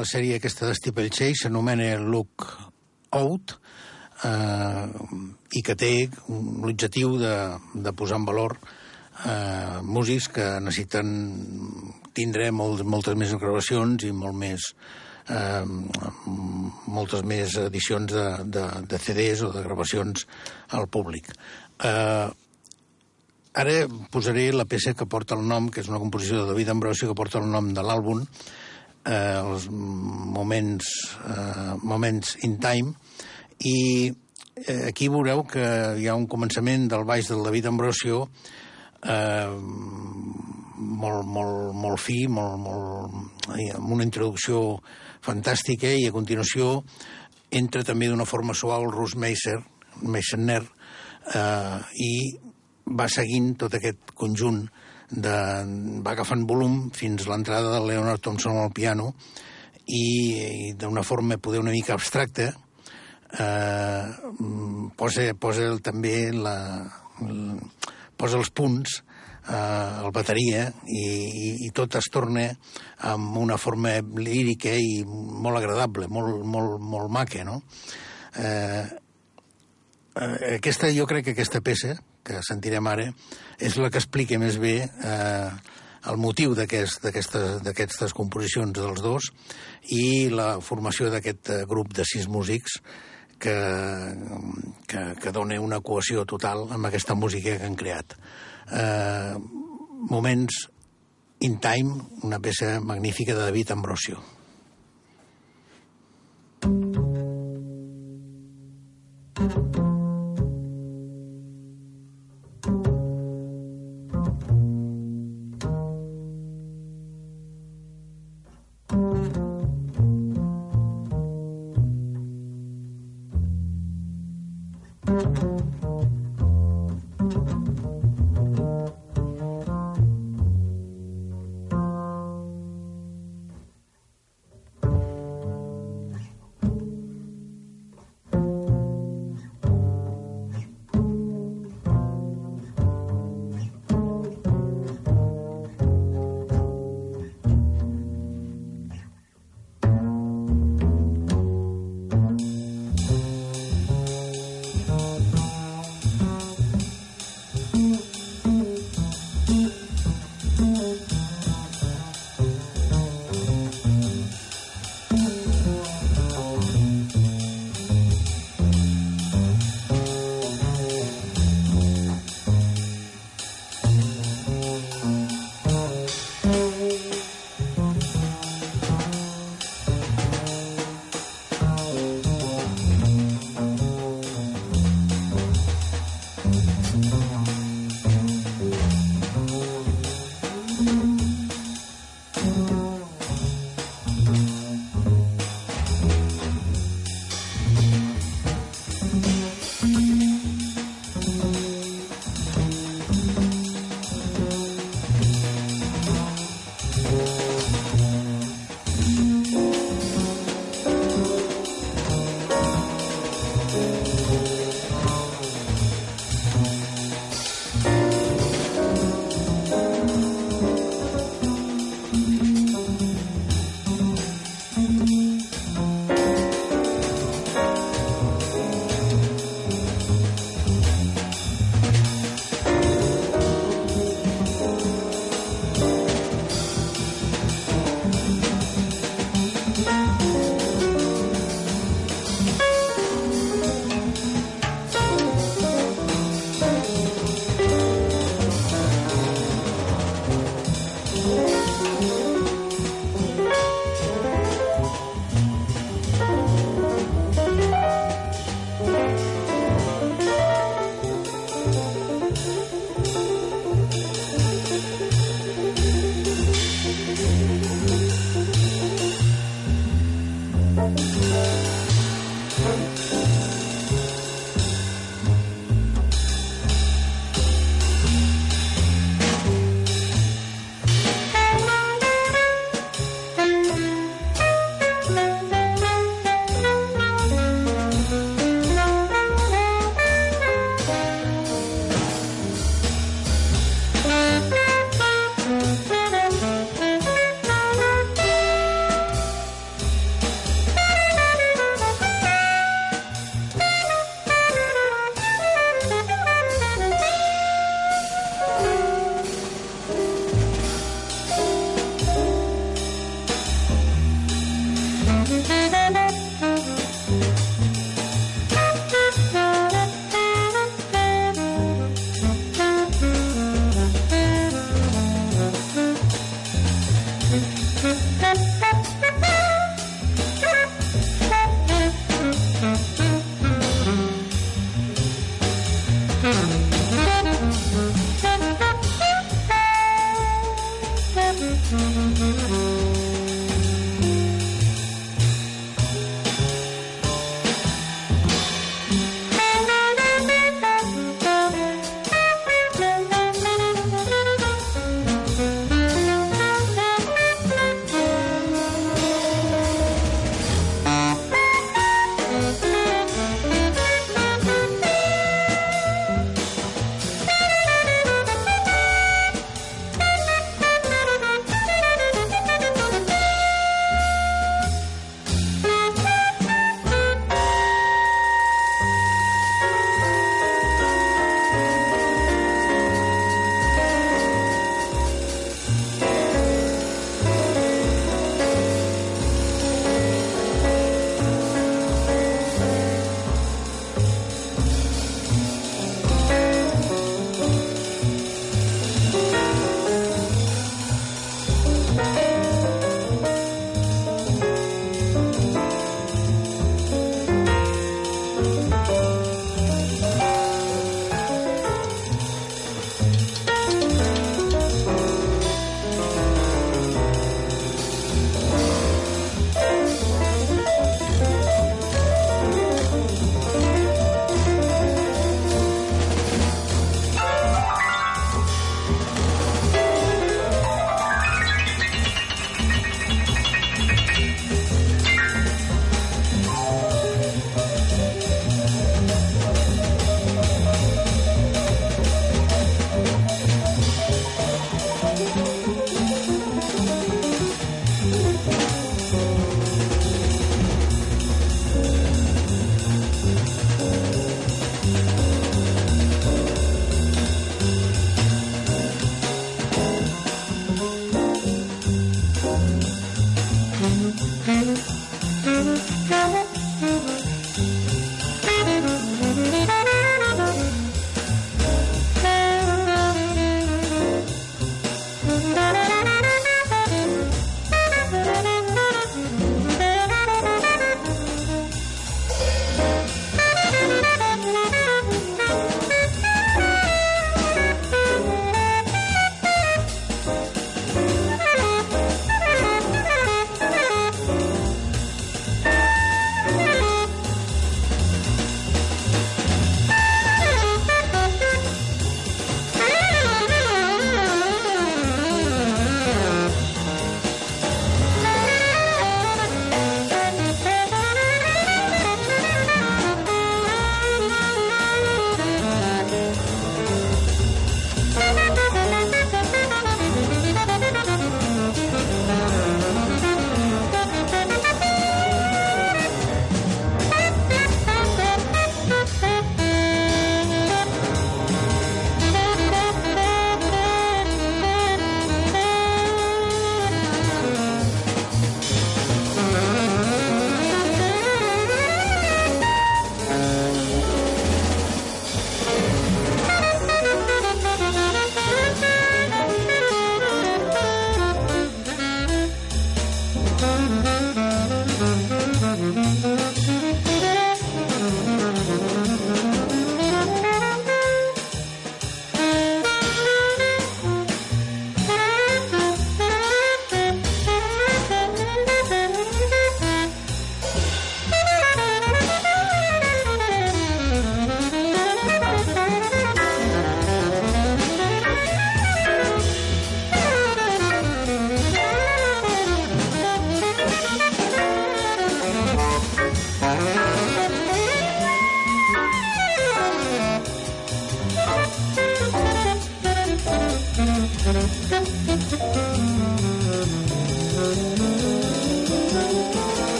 La sèrie aquesta d'Steeple Chase s'anomena Look Out eh, i que té l'objectiu de, de posar en valor eh, músics que necessiten tindre molt, moltes més gravacions i molt més eh, moltes més edicions de, de, de CDs o de gravacions al públic. Eh, ara posaré la peça que porta el nom, que és una composició de David Ambrosio, que porta el nom de l'àlbum, eh, els moments, eh, moments in time, i eh, aquí veureu que hi ha un començament del baix del David Ambrosio eh, molt, molt, molt fi, molt, molt, amb una introducció fantàstica i a continuació entra també d'una forma suau el Rus Meiser, Meisner, eh, i va seguint tot aquest conjunt de, va agafant volum fins a l'entrada de Leonard Thompson al piano i, i d'una forma poder una mica abstracta eh, posa, posa també la, la, posa els punts eh, el bateria i, i, i tot es torna amb una forma lírica i molt agradable, molt, molt, molt maca, no? Eh, eh, aquesta, jo crec que aquesta peça, que sentirem ara, és la que explica més bé eh, el motiu d'aquestes aquest, composicions dels dos i la formació d'aquest eh, grup de sis músics que, que, que dona una cohesió total amb aquesta música que han creat eh, moments in time, una peça magnífica de David Ambrosio. thank you うん。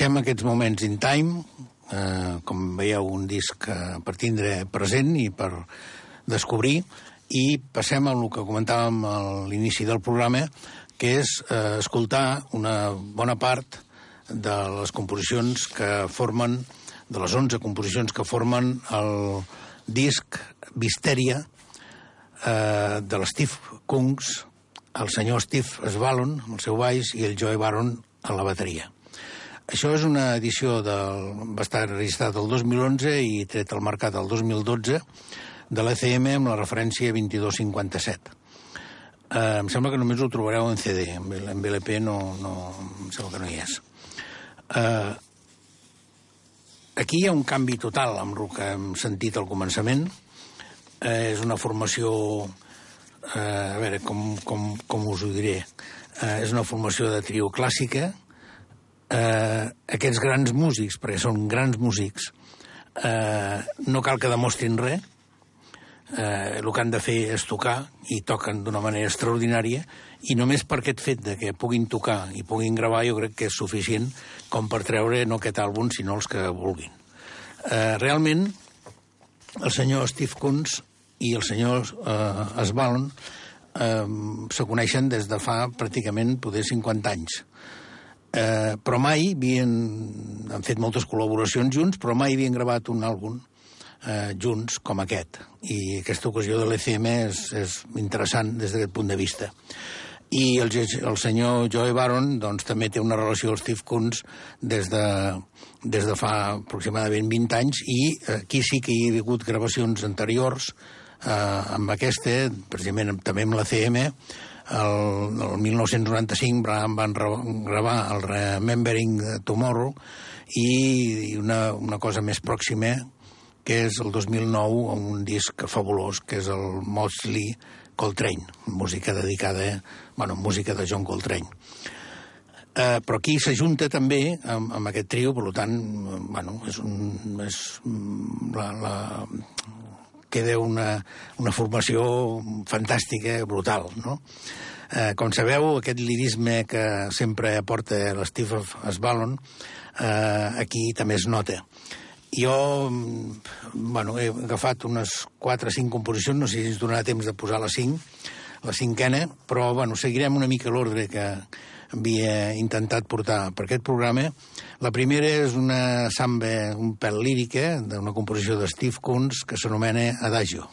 Deixem aquests moments in time, eh, com veieu, un disc eh, per tindre present i per descobrir, i passem a que comentàvem a l'inici del programa, que és eh, escoltar una bona part de les composicions que formen, de les 11 composicions que formen el disc Visteria eh, de l'Steve Kungs, el senyor Steve Svalon, el seu baix, i el Joe Baron a la bateria. Això és una edició del... va estar registrat el 2011 i tret al mercat el 2012 de l'ECM amb la referència 2257. Eh, em sembla que només ho trobareu en CD, en BLP no, no, em sembla que no hi és. Eh, aquí hi ha un canvi total amb el que hem sentit al començament. Eh, és una formació... Eh, a veure, com, com, com us ho diré? Eh, és una formació de trio clàssica, eh, aquests grans músics, perquè són grans músics, eh, no cal que demostrin res, eh, el que han de fer és tocar, i toquen d'una manera extraordinària, i només per aquest fet de que puguin tocar i puguin gravar jo crec que és suficient com per treure no aquest àlbum, sinó els que vulguin. Eh, realment, el senyor Steve Kunz i el senyor eh, Svalon eh, se coneixen des de fa pràcticament poder 50 anys eh, però mai havien... han fet moltes col·laboracions junts, però mai havien gravat un àlbum eh, junts com aquest. I aquesta ocasió de l'ECM és, és interessant des d'aquest punt de vista. I el, el senyor Joe Baron doncs, també té una relació amb Steve Kunz des de, des de fa aproximadament 20 anys i aquí sí que hi ha hagut gravacions anteriors eh, amb aquesta, precisament també amb la CM, el, el 1995 van, van gravar el Remembering Tomorrow i una, una cosa més pròxima que és el 2009 un disc fabulós que és el Mosley Coltrane, música dedicada, bueno, música de John Coltrane. Eh, però aquí s'ajunta també amb, amb aquest trio, per tant, bueno, és, un, és la, la, queda una, una formació fantàstica, brutal, no? Eh, com sabeu, aquest lirisme que sempre aporta l'Steve Svalon, eh, aquí també es nota. Jo, bueno, he agafat unes 4 o 5 composicions, no sé si ens donarà temps de posar la 5, la cinquena, però, bueno, seguirem una mica l'ordre que, havia intentat portar per aquest programa. La primera és una samba un pèl lírica d'una composició de Steve Koons que s'anomena Adagio.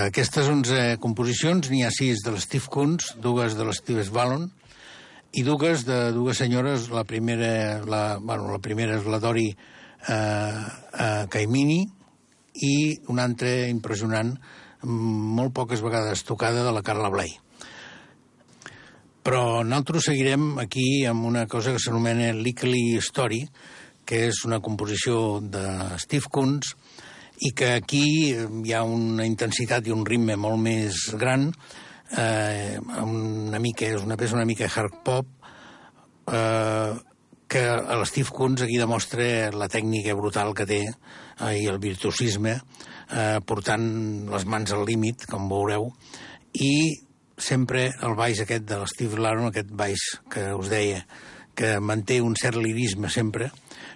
D'aquestes 11 composicions n'hi ha 6 de l'Steve Koons, dues de l'Steve Ballon i dues de dues senyores. La primera, la, bueno, la primera és la Dori eh, eh, Caimini i una altra impressionant, molt poques vegades tocada, de la Carla Bley. Però nosaltres seguirem aquí amb una cosa que s'anomena Lickly Story, que és una composició de Steve Koons, i que aquí hi ha una intensitat i un ritme molt més gran, eh, una mica, és una peça una mica hard pop, eh, que l'Steve Koons aquí demostra la tècnica brutal que té eh, i el virtuosisme, eh, portant les mans al límit, com veureu, i sempre el baix aquest de l'Steve Laron, aquest baix que us deia, que manté un cert lirisme sempre,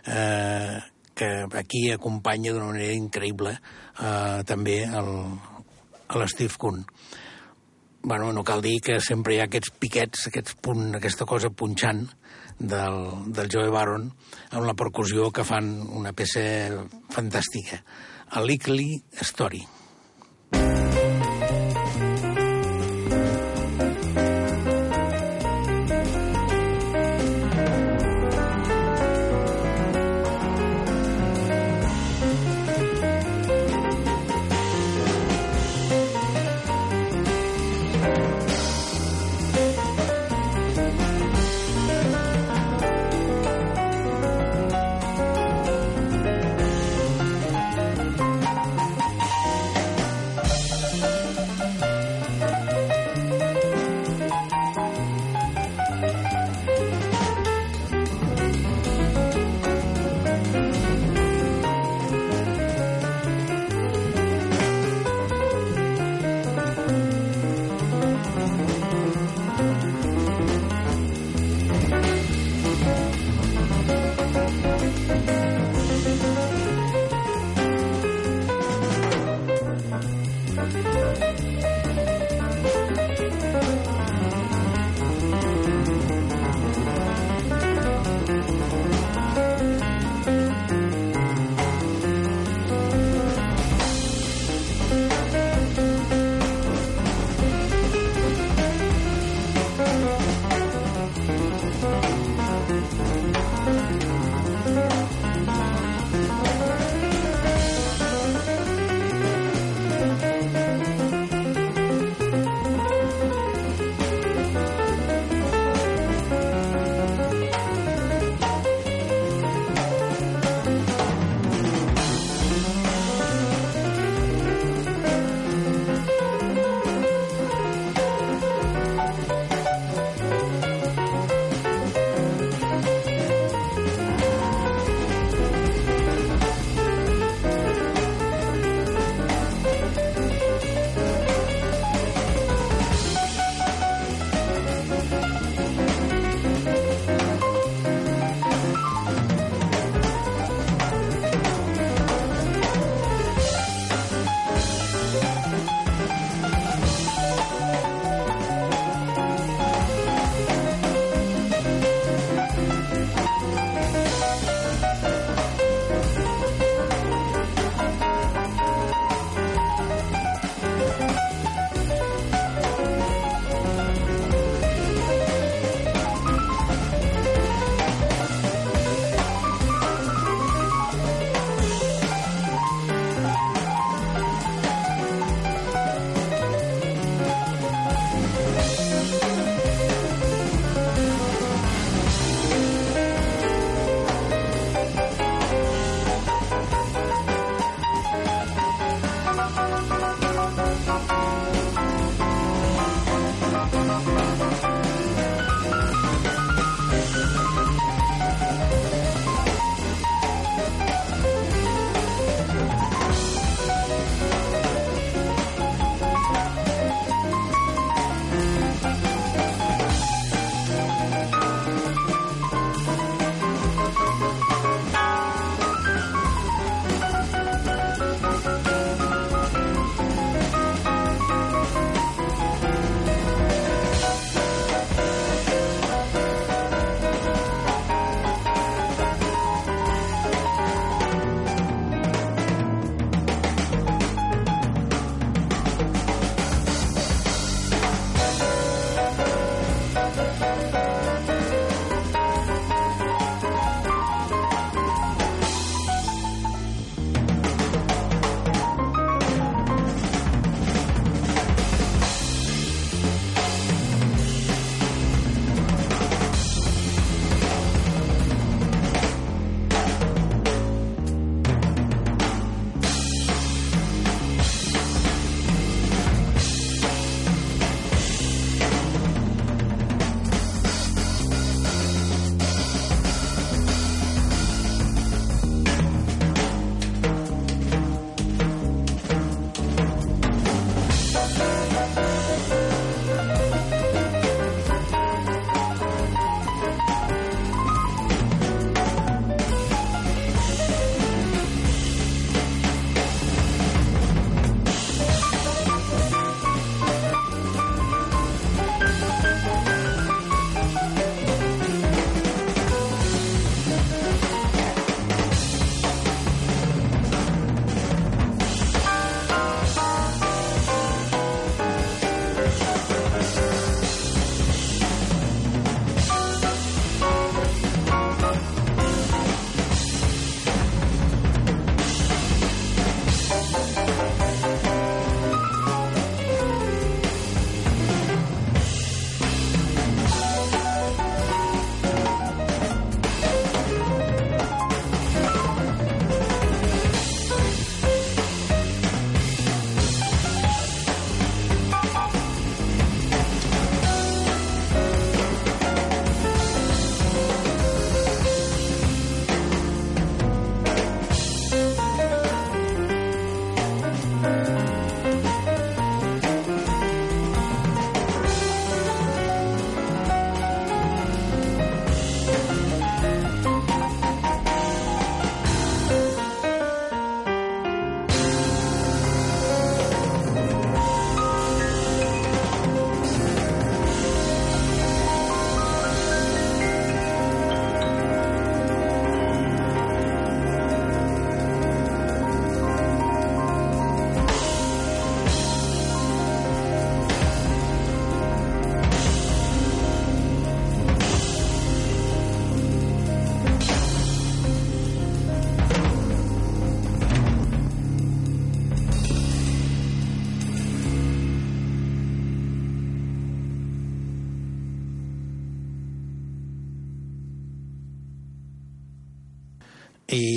eh, que aquí acompanya d'una manera increïble eh, també el, l'Steve Kuhn. Bueno, no cal dir que sempre hi ha aquests piquets, aquests punt, aquesta cosa punxant del, del Joe Baron amb la percussió que fan una peça fantàstica. A Lickly Story. I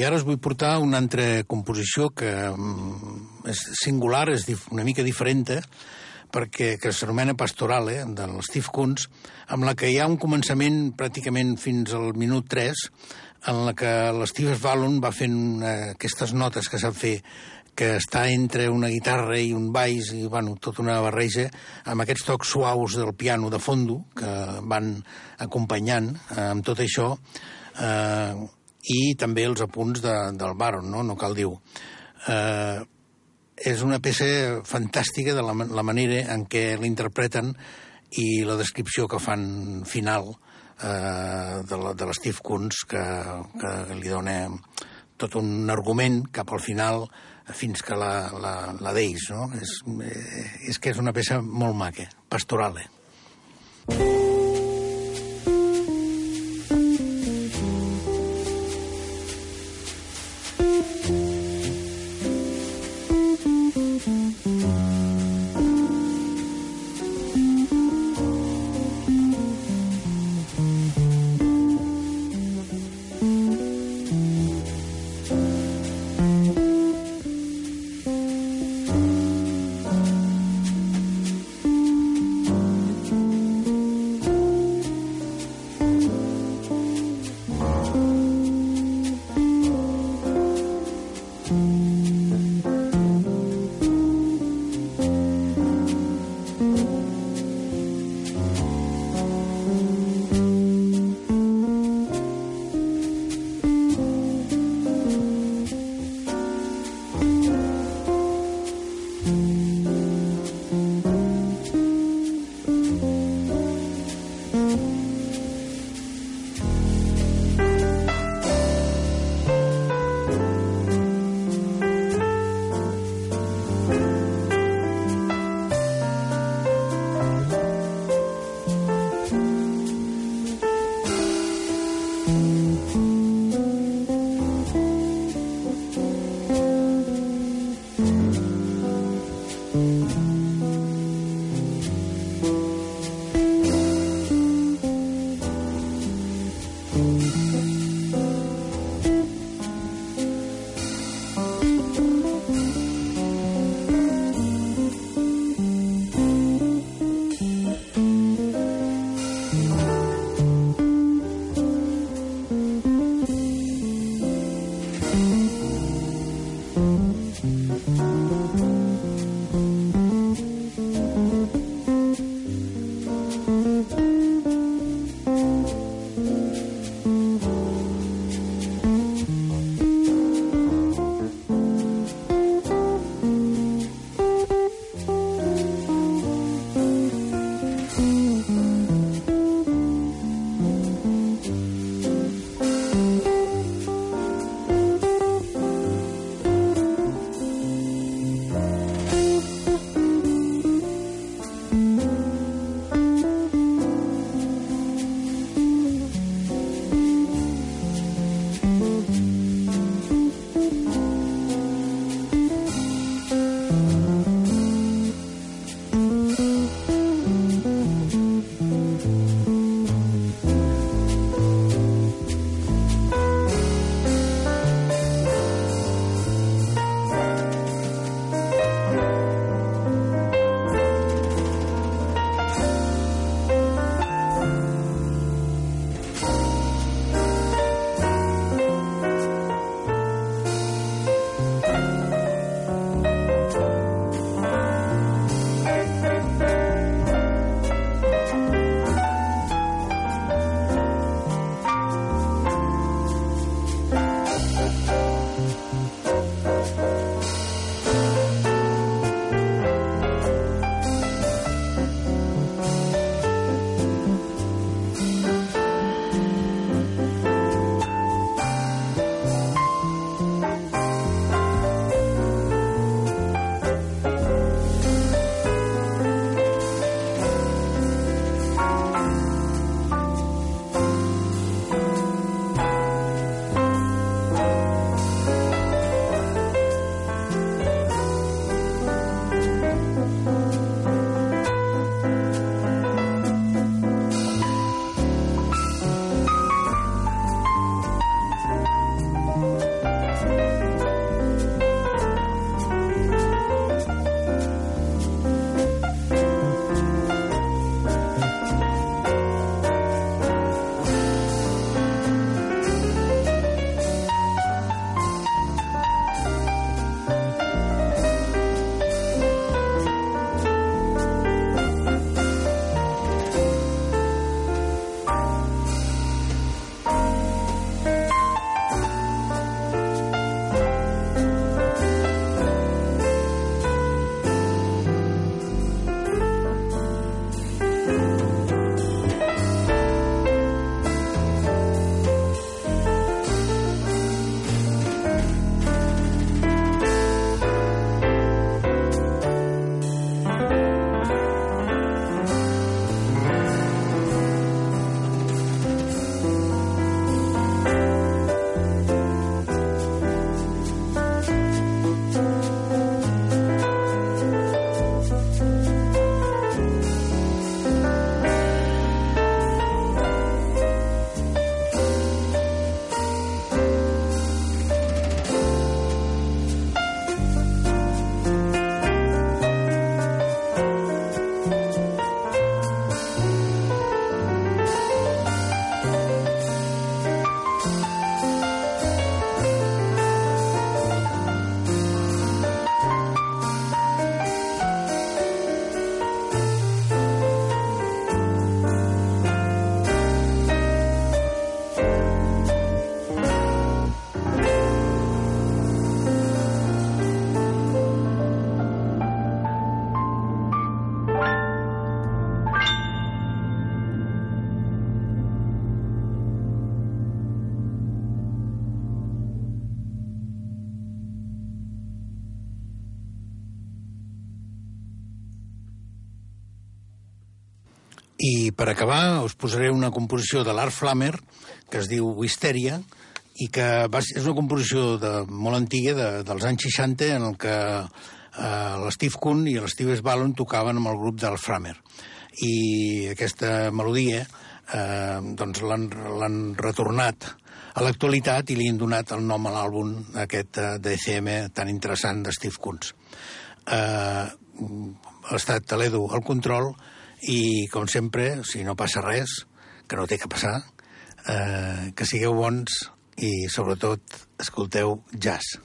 ara us vull portar una altra composició que mm, és singular, és una mica diferent, perquè que s'anomena Pastorale, de l'Steve Kunz, amb la que hi ha un començament pràcticament fins al minut 3, en la que l'Steve Vallon va fent una, aquestes notes que sap fer que està entre una guitarra i un baix i, bueno, tota una barreja amb aquests tocs suaus del piano de fondo que van acompanyant eh, amb tot això eh, i també els apunts de, del Baron, no, no cal dir Eh, és una peça fantàstica de la, la manera en què l'interpreten i la descripció que fan final eh, de l'Steve Kunz que, que li dona tot un argument cap al final fins que la, la, la deix, no? És, eh, és que és una peça molt maca, pastorale. Eh? Per acabar us posaré una composició de l'Art Flammer que es diu Wisteria i que va, és una composició de, molt antiga, de, dels anys 60, en el que eh, l'Steve Kuhn i l'Steve Ballon tocaven amb el grup del Flammer. I aquesta melodia eh, doncs l'han retornat a l'actualitat i li han donat el nom a l'àlbum aquest eh, d'ECM tan interessant de Steve Kunz. Eh, ha estat Toledo al control i, com sempre, si no passa res, que no té que passar, eh, que sigueu bons i, sobretot, escolteu jazz.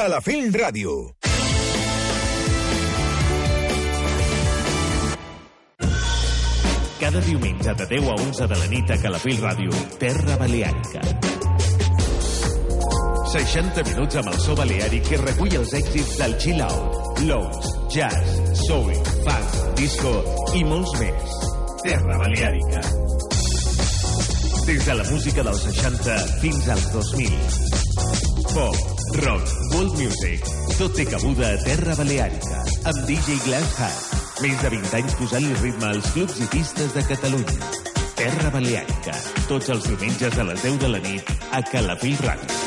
Calafell Ràdio. Cada diumenge de 10 a 11 de la nit a Calafell Ràdio, Terra Baleàrica. 60 minuts amb el so baleàric que recull els èxits del chill out, lounge, jazz, soul, funk, disco i molts més. Terra Baleàrica. Des de la música dels 60 fins als 2000. Pop, rock, world music, tot té cabuda a Terra Baleàrica, amb DJ Glass Hat. Més de 20 anys posant-li ritme als clubs i pistes de Catalunya. Terra Baleàrica, tots els diumenges a les 10 de la nit a Calafell Ràdio.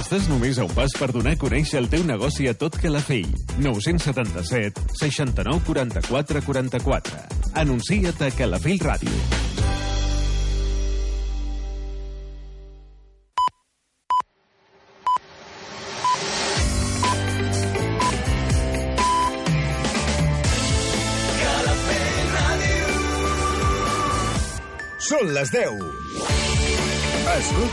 Estàs només a un pas per donar a conèixer el teu negoci a tot Calafell. 977 69 44 44. Anuncia't a Calafell Ràdio. Les 10. Escolta